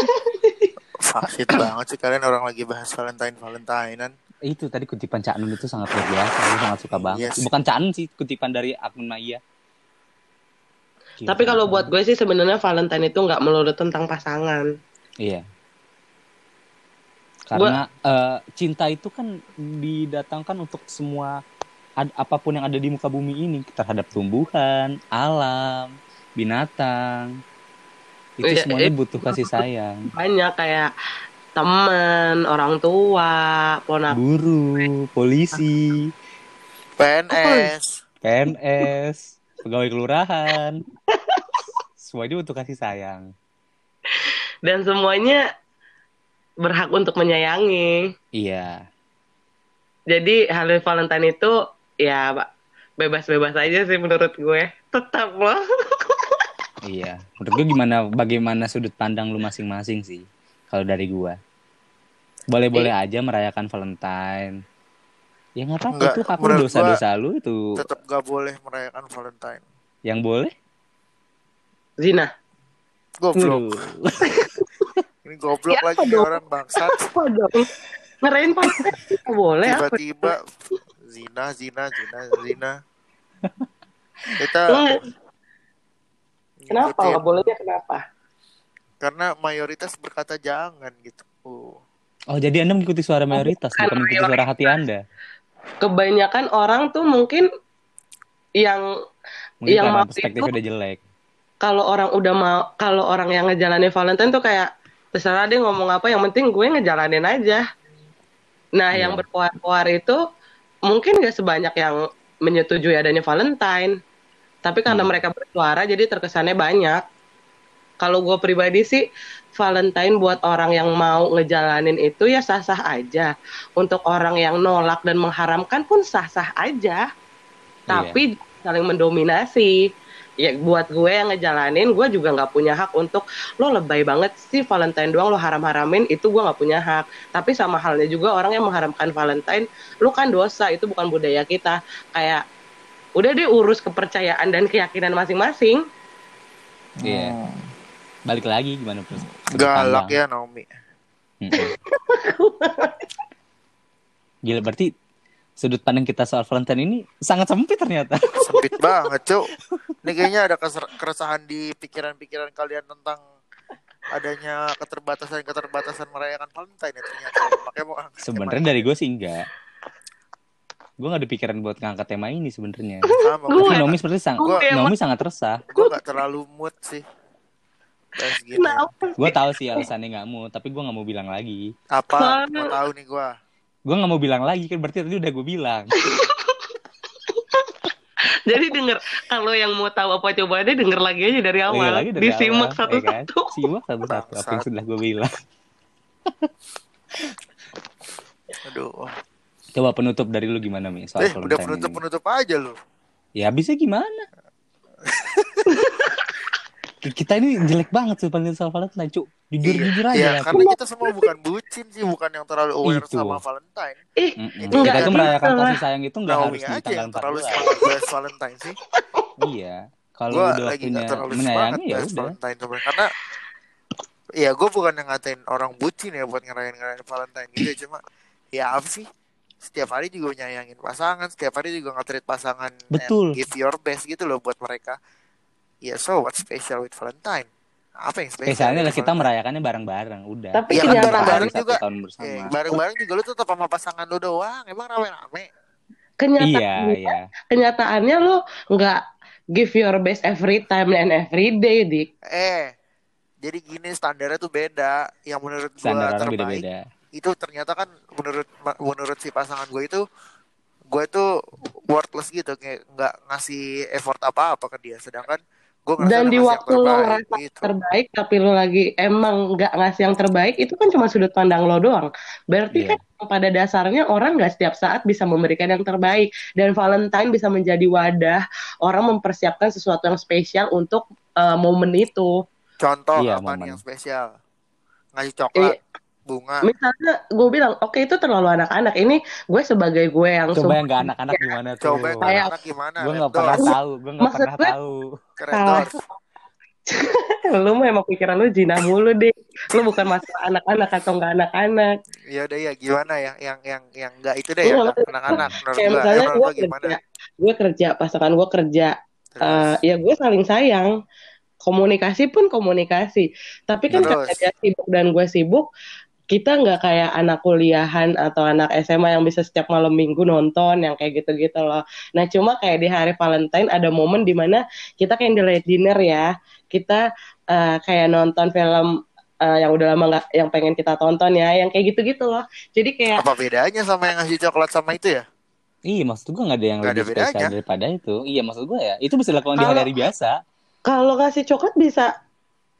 Faksit banget sih kalian orang lagi bahas Valentine Valentinean. Itu tadi kutipan Cak Nun itu sangat luar biasa Gue sangat suka banget Yes. Bukan Cak Nun sih Kutipan dari akun Maya Tapi kalau buat gue sih sebenarnya Valentine itu nggak melulu tentang pasangan. Iya. Karena eh, cinta itu kan didatangkan untuk semua ad- apa pun yang ada di muka bumi ini terhadap tumbuhan, alam, binatang. Itu Iya, semuanya eh. butuh kasih sayang. Banyak kayak teman, orang tua, ponak. Guru, polisi, PNS. PNS, pegawai kelurahan. [laughs] Semuanya butuh kasih sayang. Dan semuanya berhak untuk menyayangi. Iya. Jadi hari Valentine itu ya bebas-bebas aja sih menurut gue. Tetap loh. [laughs] Iya, menurut gue gimana bagaimana sudut pandang lu masing-masing sih kalau dari gua. Boleh-boleh aja merayakan Valentine. Ya nggak apa-apa itu hak menurut dosa-dosa lu itu Tetap gak boleh merayakan Valentine. yang boleh. Zina. Goblok. [laughs] Ini goblok Ya, lagi dong? orang bangsat. Apa dong? Ngerain Valentine boleh apa? Tiba-tiba zina, zina, zina, zina. Kita Kenapa nggak bolehnya kenapa? Karena mayoritas berkata jangan gitu. Oh. Jadi anda mengikuti suara mayoritas Bukan bukan mengikuti suara hati anda. Kebanyakan orang tuh mungkin yang Mungkin Yang mau itu- udah jelek. kalau orang udah mau kalau orang yang ngejalanin Valentine tuh kayak terserah dia ngomong apa yang penting gue ngejalanin aja. Nah, Iya. yang berkuar-kuar itu mungkin gak sebanyak yang menyetujui adanya Valentine. Tapi karena Hmm. mereka bersuara jadi terkesannya banyak. Kalau gue pribadi sih Valentine buat orang yang mau ngejalanin itu ya sah-sah aja. Untuk orang yang nolak dan mengharamkan pun sah-sah aja. Tapi saling mendominasi. ya buat gue yang ngejalanin gue juga nggak punya hak untuk lo lebay banget sih Valentine doang lo haram-haramin itu gue nggak punya hak tapi sama halnya juga orang yang mengharamkan Valentine lo kan dosa itu bukan budaya kita kayak udah deh urus kepercayaan dan keyakinan masing-masing Iya. Hmm. Balik lagi gimana terus? Galak ya Naomi. Gila berarti sudut pandang kita soal Valentine ini sangat sempit ternyata. Sempit banget, Cuk. Ini kayaknya ada keser- keresahan di pikiran-pikiran kalian tentang adanya keterbatasan-keterbatasan merayakan Valentine ya ternyata. Makanya mau angkat Sebenarnya dari gue sih enggak. Gue gak ada pikiran buat ngangkat tema ini sebenarnya. Tapi Naomi seperti sang Naomi sangat resah. gue gak terlalu mood sih. [laughs] Kenapa Gue tahu sih alasannya nggak mau, tapi gue nggak mau bilang lagi. Apa? Mau tahu nih gue. Gue nggak mau bilang lagi kan berarti tadi udah gue bilang. [laughs] Jadi denger kalau yang mau tahu apa coba deh denger lagi aja dari Lagi awal. lagi dari Disimak awal, ya kan? satu-satu. Simak satu-satu apa yang sudah gue bilang. [laughs] Aduh. Coba penutup dari lu gimana Mi soal Eh, udah Valentine ini? penutup-penutup aja lu. Ya bisa gimana? Kita ini jelek banget sih paling soal Valentine, cuk. Jujur jujur aja. Iya, lah, karena kita semua bukan bucin sih, bukan yang terlalu aware Itu. sama Valentine. Ih, Mm-mm. Enggak Kita tuh merayakan kasih sayang itu nggak Naomi harus di tanggal yang terlalu 14. semangat bahas Valentine sih. Iya. Kalau udah lagi semangat menyayangi ya udah. Valentine sebenarnya karena ya gue bukan yang ngatain orang bucin ya buat ngerayain ngerayain Valentine gitu cuma ya apa sih setiap hari juga nyayangin pasangan setiap hari juga nge-treat pasangan Betul. give your best gitu loh buat mereka ya so what special with Valentine apa yang spesial Spesialnya adalah kita Valentine? merayakannya bareng-bareng, udah. Tapi Ya, Kita kenyataan- berhari bareng satu juga. tahun bersama. Eh, bareng-bareng juga lu tetap sama pasangan lu doang emang rame-rame kenyataannya, Iya, iya. kenyataannya lo nggak give your best every time and every day, Dik. eh jadi gini standarnya tuh beda yang menurut gua Standar terbaik beda-beda. itu ternyata kan menurut menurut si pasangan gue itu gue itu worthless gitu kayak nggak ngasih effort apa apa ke dia sedangkan Dan di waktu lo terbaik, ngerasa gitu. terbaik, tapi lo lagi emang nggak ngasih yang terbaik, itu kan cuma sudut pandang lo doang. Berarti Iya. kan pada dasarnya orang nggak setiap saat bisa memberikan yang terbaik. Dan Valentine bisa menjadi wadah orang mempersiapkan sesuatu yang spesial untuk eh, momen itu. contoh Iya, apa momen. yang spesial ngasih coklat Eh, bunga misalnya gue bilang, oke itu terlalu anak-anak. Ini gue sebagai gue yang Coba yang gak anak-anak [laughs] gimana tuh? coba yang Kayak- anak gimana Gue Red gak pernah tahu, gue gak Maksud pernah gue- tahu. [laughs] lu mah emang pikiran lu jinah mulu deh. Lu bukan masalah anak-anak atau nggak anak-anak. ya udah ya gimana yang yang yang yang nggak itu deh ya Iya, nggak anak-anak menurut Kayak gue misalnya gue gimana kerja, gue kerja, pasangan gue kerja, Terus, Eh, ya gue saling sayang. Komunikasi pun komunikasi. Tapi kan Terus. karena dia sibuk dan gue sibuk, kita nggak kayak anak kuliahan atau anak SMA yang bisa setiap malam minggu nonton yang kayak gitu-gitu loh. Nah cuma kayak di hari Valentine ada momen di mana kita candlelight dinner ya, kita eh, kayak nonton film eh, yang udah lama nggak, yang pengen kita tonton ya, yang kayak gitu-gitu loh. Jadi kayak apa bedanya sama yang ngasih coklat sama itu ya Iya, maksud gue gak ada yang Nggak ada lebih spesial bedanya. daripada itu. Iya, maksud gue ya, itu bisa dilakukan di hari-hari biasa. kalau ngasih coklat bisa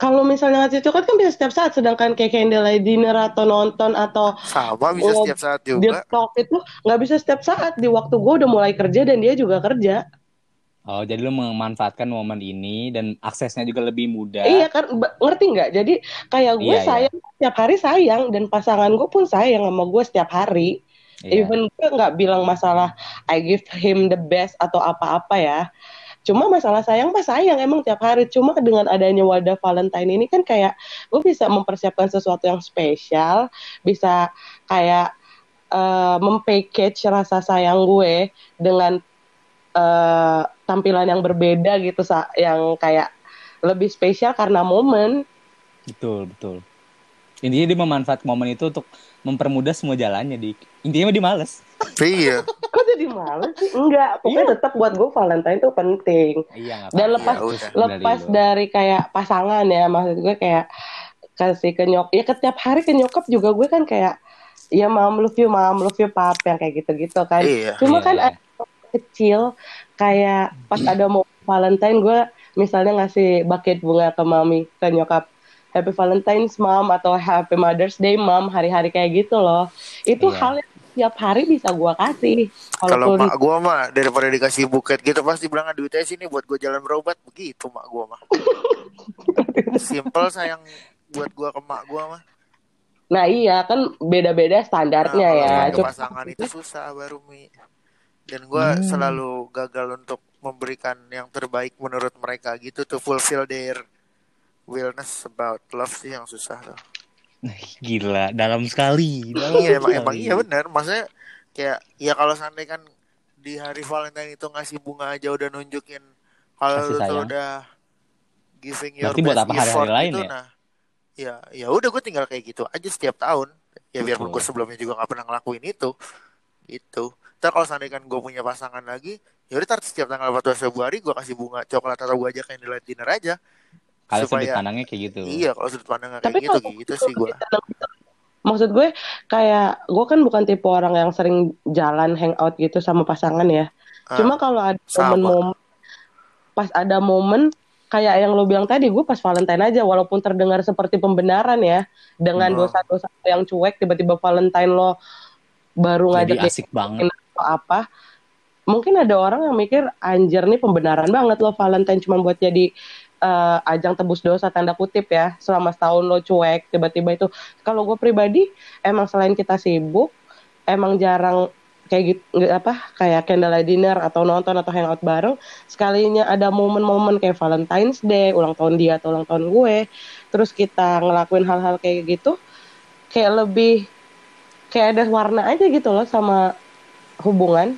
kalau misalnya ngasih coklat kan bisa setiap saat sedangkan kayak candlelight dinner atau nonton atau sama bisa Oh, setiap saat deep juga talk itu nggak bisa setiap saat di waktu gue udah mulai kerja dan dia juga kerja Oh, jadi lu memanfaatkan momen ini dan aksesnya juga lebih mudah. iya kan ngerti nggak jadi kayak gue Iya, iya. sayang setiap hari sayang dan pasangan gue pun sayang sama gue setiap hari Iya. even gue nggak bilang masalah I give him the best atau apa-apa ya cuma masalah sayang mah sayang emang tiap hari cuma dengan adanya wadah Valentine ini kan kayak gue bisa mempersiapkan sesuatu yang spesial bisa kayak eh, mempackage rasa sayang gue dengan eh, tampilan yang berbeda gitu yang kayak lebih spesial karena momen Betul, betul. Intinya dia memanfaatkan momen itu untuk mempermudah semua jalannya, di Intinya dia males. iya. Kok jadi males sih? Enggak pokoknya tetap buat gue Valentine itu penting. Iya, Dan lepas Ya udah. lepas Dari dari kayak pasangan ya maksud gue kayak kasih ke nyok ya setiap hari ke nyokap juga gue kan kayak ya mam love you mam love you pap yang kayak gitu-gitu kan. Iya. Cuma Iya, kan iya. ada kecil kayak pas ada mau Valentine gue misalnya ngasih bucket bunga ke mami ke nyokap Happy Valentine's mom atau Happy Mother's Day mom hari-hari kayak gitu loh itu Iya. hal yang tiap hari bisa gua kasih. Kalau mak gua mah daripada dikasih buket gitu pasti bilang duitnya sini buat gua jalan berobat begitu mak gua mah. [laughs] Simple sayang buat gua ke mak gua mah. Nah iya kan beda-beda standarnya Nah, ya. Cuma pasangan itu susah baru mi. Dan gua Hmm. selalu gagal untuk memberikan yang terbaik menurut mereka gitu to fulfill their willness about love sih yang susah tuh. Gila, dalam sekali. Dalam iya emang, emang iya benar. Maksudnya kayak ya kalau seandainya kan di hari Valentine itu ngasih bunga aja udah nunjukin kalau tuh udah giving your Berarti buat best apa hari-hari lain gitu, ya? nah ya ya udah gue tinggal kayak gitu aja setiap tahun ya biarpun Betul. gue sebelumnya juga nggak pernah ngelakuin itu itu ntar kalau seandainya kan gue punya pasangan lagi ya udah setiap tanggal 14 Februari gue kasih bunga coklat atau gue ajak candlelight dinner aja Kalau sudut supaya- pandangnya kayak gitu. iya kalau sudut pandangnya Tapi kayak gitu kalau- gitu sih gue maksud gue kayak gue kan bukan tipe orang yang sering jalan hangout gitu sama pasangan ya. Ah, Cuma kalau ada momen-momen pas ada momen kayak yang lo bilang tadi gue pas Valentine aja walaupun terdengar seperti pembenaran ya dengan Hmm. dosa-dosa yang cuek tiba-tiba Valentine lo baru Jadi ngajak dia asik banget. atau apa mungkin ada orang yang mikir anjir nih pembenaran banget lo Valentine cuma buat jadi eh, ajang tebus dosa tanda kutip ya selama setahun lo cuek tiba-tiba itu. Kalau gue pribadi emang selain kita sibuk emang jarang kayak gitu apa kayak candlelight dinner atau nonton atau hangout bareng sekalinya ada momen-momen kayak Valentine's Day ulang tahun dia atau ulang tahun gue terus kita ngelakuin hal-hal kayak gitu kayak lebih kayak ada warna aja gitu loh sama hubungan.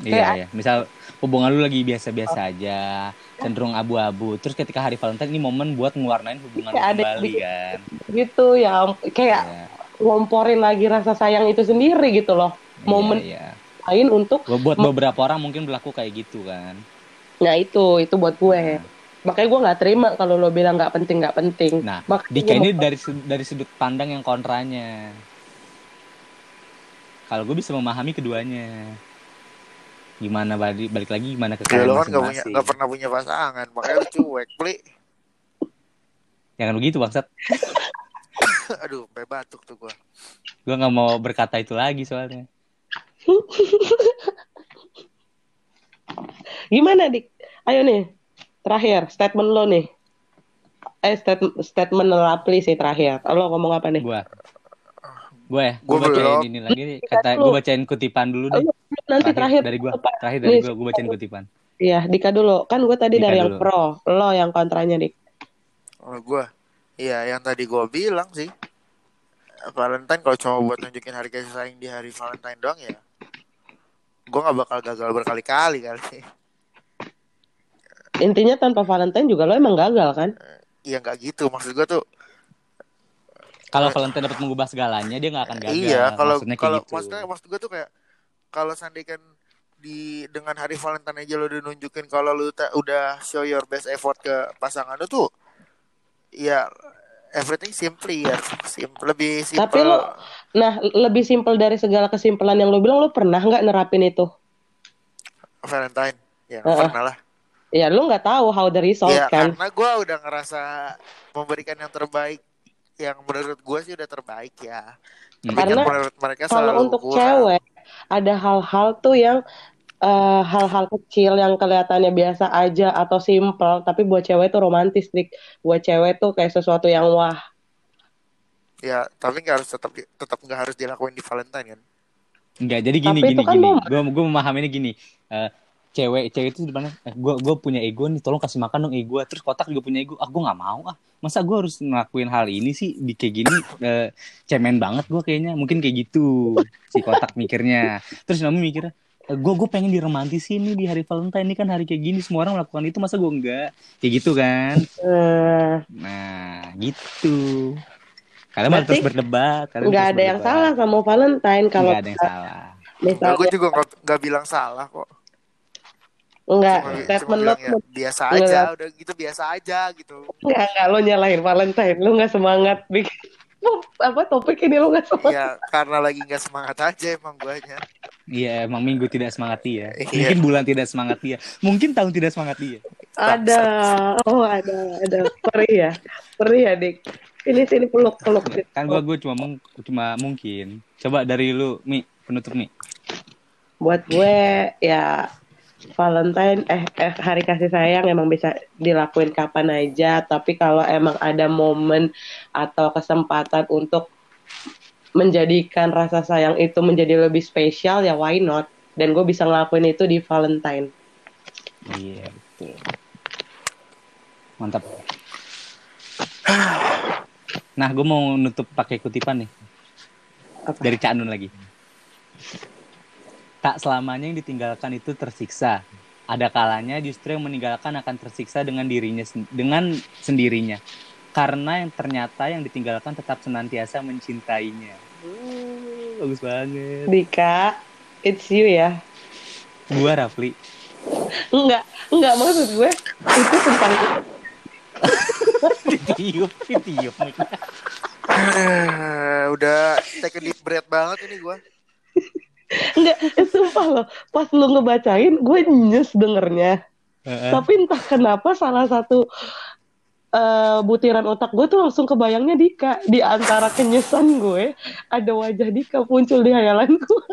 Iya, Kayak- iya. Misal hubungan lu lagi biasa-biasa aja, cenderung abu-abu. Terus ketika hari Valentine ini momen buat ngewarnain hubungan ada yang kembali bikin- kan. gitu ya kayak Iya, ngomporin lagi rasa sayang itu sendiri gitu loh momen Iya, iya. lain untuk Buat beberapa orang mungkin berlaku kayak gitu kan. nah itu itu buat gue Nah. makanya gue nggak terima kalau lo bilang nggak penting nggak penting Nah, Makanya Dika ini dari dari sudut pandang yang kontranya. Kalau gue bisa memahami keduanya. Gimana balik, balik lagi gimana ke ya kalian lo kan gak punya masing-masing. gak pernah punya pasangan makanya lu cuek pli Jangan begitu bangsat. [laughs] aduh sampai batuk tuh gue Gue nggak mau berkata itu lagi soalnya. [laughs] gimana dik ayo nih terakhir statement lo nih eh statement statement Rapli sih terakhir lo ngomong apa nih Gue. Gue ya, gue Gua bacain ini lagi nih. Kata gue bacain kutipan dulu nih. Lo nanti terakhir, dari gue. Terakhir dari Nih, gue, gue bacain kutipan. Iya, Dika dulu. Kan gue tadi Dika dari yang dulu. pro, lo yang kontranya, Dik. Oh, gue Iya yang tadi gue bilang sih Valentine kalau cuma buat nunjukin hari kasih sayang di hari Valentine doang ya Gue gak bakal gagal berkali-kali kali Intinya tanpa Valentine juga lo emang gagal kan? Iya gak gitu Maksud gue tuh Kalau Valentine dapat mengubah segalanya, dia nggak akan gagal. Iya kalau kalau gitu. maksudnya maksud gue tuh kayak Kalau seandainya kan di dengan hari Valentine aja lo udah nunjukin kalau lu ta- udah show your best effort ke pasangan lu tuh ya everything simply ya simple lebih simple Tapi lo- Nah, lebih simpel dari segala kesimpulan yang lo bilang, lo pernah nggak nerapin itu? Valentine ya Heeh. pernah lah Ya, lo nggak tahu how the result ya kan? karena gue udah ngerasa memberikan yang terbaik yang menurut gue sih udah terbaik ya Hmm. tapi kan Karena menurut mereka Kalau untuk kurang. cewek, ada hal-hal tuh yang eh, hal-hal kecil yang kelihatannya biasa aja atau simple, tapi buat cewek tuh romantis, Dik. Buat cewek tuh kayak sesuatu yang wah. ya tapi nggak harus tetap tetap nggak harus dilakuin di Valentine kan Enggak, jadi gini Tapi gini kan gini. Gue gue memahaminya gini. Eh, cewek cewek itu di mana? Eh, gue gue punya ego nih, tolong kasih makan dong ego. Terus kotak juga punya ego. Ah gue nggak mau ah. Masa gue harus ngelakuin hal ini sih di kayak gini [laughs] eh, cemen banget gue kayaknya. Mungkin kayak gitu si kotak mikirnya. Terus Naomi mikirnya gue gue pengen diromantisin nih di hari Valentine ini kan hari kayak gini semua orang melakukan itu masa gue enggak kayak gitu kan Eh, nah gitu kalian malah Berarti terus berdebat kalian nggak ada yang berdebat. salah sama Valentine kalau nggak ada yang salah misalnya gue juga nggak bilang salah kok enggak cuma, cuma statement lo ya biasa Enggak. aja udah gitu biasa aja gitu enggak enggak lo nyalahin Valentine, lo nggak semangat bikin [laughs] apa topik ini lo nggak semangat. ya karena lagi nggak semangat aja emang guanya Iya, emang minggu tidak semangat dia. Iya. Mungkin bulan tidak semangat dia. Mungkin tahun tidak semangat dia. Ada, oh ada, ada perih ya, perih ya dik. Sini sini peluk peluk. Kan gua gua cuma mung- cuma mungkin. Coba dari lu, Mi, penutup Mi. Buat gue ya Valentine eh, eh hari kasih sayang emang bisa dilakuin kapan aja. Tapi kalau emang ada momen atau kesempatan untuk menjadikan rasa sayang itu menjadi lebih spesial ya why not? Dan gue bisa ngelakuin itu di Valentine. Iya, betul. Mantap. Nah, gue mau nutup pakai kutipan nih Apa? dari Cak Nun lagi. Tak selamanya yang ditinggalkan itu tersiksa. Ada kalanya justru yang meninggalkan akan tersiksa dengan dirinya dengan sendirinya. Karena yang ternyata yang ditinggalkan tetap senantiasa mencintainya. Uh, bagus banget. Dika, it's you ya. Gua Rafli. Enggak, enggak maksud gue itu tentang Ditiup, [laughs] ditiup. Udah take a deep breath banget ini gua. Enggak, eh, sumpah loh. Pas lu ngebacain, gue nyes dengernya. Heeh. Tapi entah kenapa salah satu eh, butiran otak gue tuh langsung kebayangnya Dika di antara kenyesan gue ada wajah Dika muncul di hayalan gue.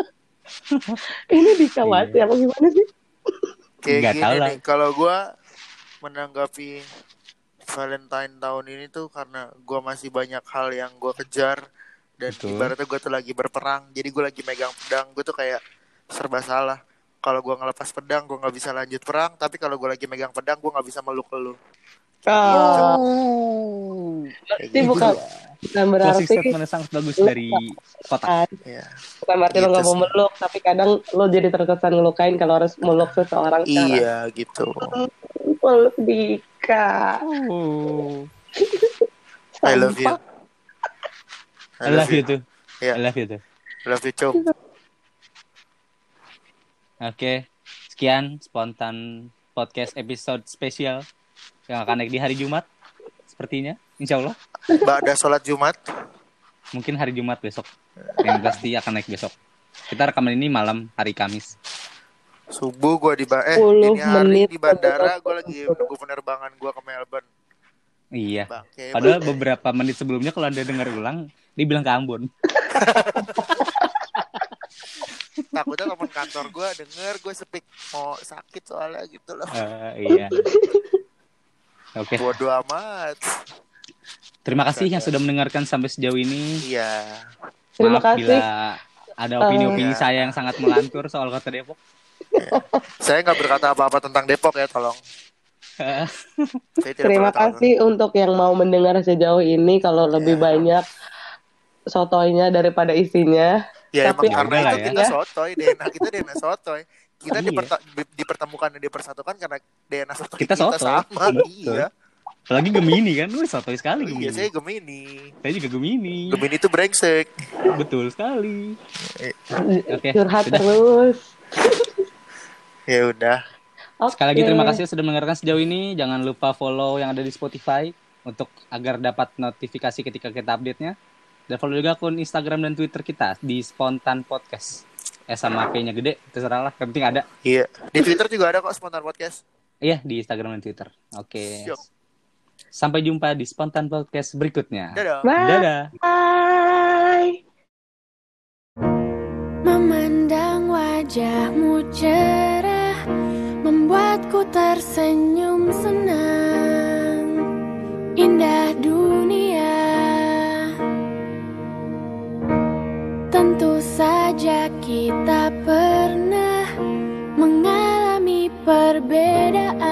[laughs] Ini Dika Iya. banget ya, apa gimana sih? Kayak Nggak gini tahu lah. nih, kalau gua menanggapi Valentine tahun ini tuh karena gua masih banyak hal yang gua kejar dan Betul. ibaratnya gua tuh lagi berperang, jadi gua lagi megang pedang, gua tuh kayak serba salah. Kalau gua ngelepas pedang, gua nggak bisa lanjut perang. Tapi kalau gua lagi megang pedang, gua nggak bisa meluk lu. Oh, ini gitu. bukan bukan berarti statement yang sangat bagus dari kotak. Ya. bukan berarti lo Gitu nggak mau sih. meluk, tapi kadang lo jadi terkesan ngelukain kalau harus meluk seseorang. Iya gitu. Peluk Dika. Oh. [laughs] I love you. I love you tuh. Iya. I love you tuh. I love you, Cum. Oke, sekian spontan podcast episode spesial yang akan naik di hari Jumat. Sepertinya, insya Allah. Ba'da sholat Jumat. Mungkin hari Jumat besok. Yang pasti akan naik besok. Kita rekaman ini malam hari Kamis. Subuh gua di ba eh 10 ini hari menit di bandara gua lagi menunggu penerbangan gua ke Melbourne. Iya. Bangke. Padahal beberapa menit sebelumnya kalau anda dengar ulang, dia bilang ke Ambon. [laughs] takutnya teman kantor gue denger gue sepik mau sakit soalnya gitu loh Eh, iya. Oke, bodo amat terima kasih yang sudah mendengarkan sampai sejauh ini. iya Terima Maaf kasih. bila ada opini-opini Eh. saya yang sangat melantur soal kota Depok. saya nggak berkata apa-apa tentang Depok ya tolong Eh, saya tidak Terima kasih untuk yang mau mendengar sejauh ini. Kalau lebih Ya. banyak sotoynya daripada isinya. ya Tapi emang karena udah lah itu ya. kita sotoy DNA kita DNA sotoy kita Iya. dipertemukan dan dipersatukan karena DNA sotoy Kita kita, sotoy. sama Betul. iya apalagi Gemini kan, wih sotoy sekali iya Gemini. saya Gemini Saya juga Gemini. Gemini itu brengsek Betul sekali. Eh. Oke, Curhat sudah. terus. [laughs] ya udah Sekali lagi Oke. terima kasih sudah mendengarkan sejauh ini. Jangan lupa follow yang ada di Spotify untuk agar dapat notifikasi ketika kita update-nya. Dan follow juga akun Instagram dan Twitter kita di Spontan Podcast. Eh sama P-nya gede, terserah lah. Yang penting ada. iya di Twitter juga ada kok spontan podcast Iya, di Instagram dan Twitter. Oke. Siap. Sampai jumpa di Spontan Podcast berikutnya. dadah Bye. Dadah. Bye. Memandang wajahmu cerah Membuatku tersenyum senang Indah kita pernah Mengalami perbedaan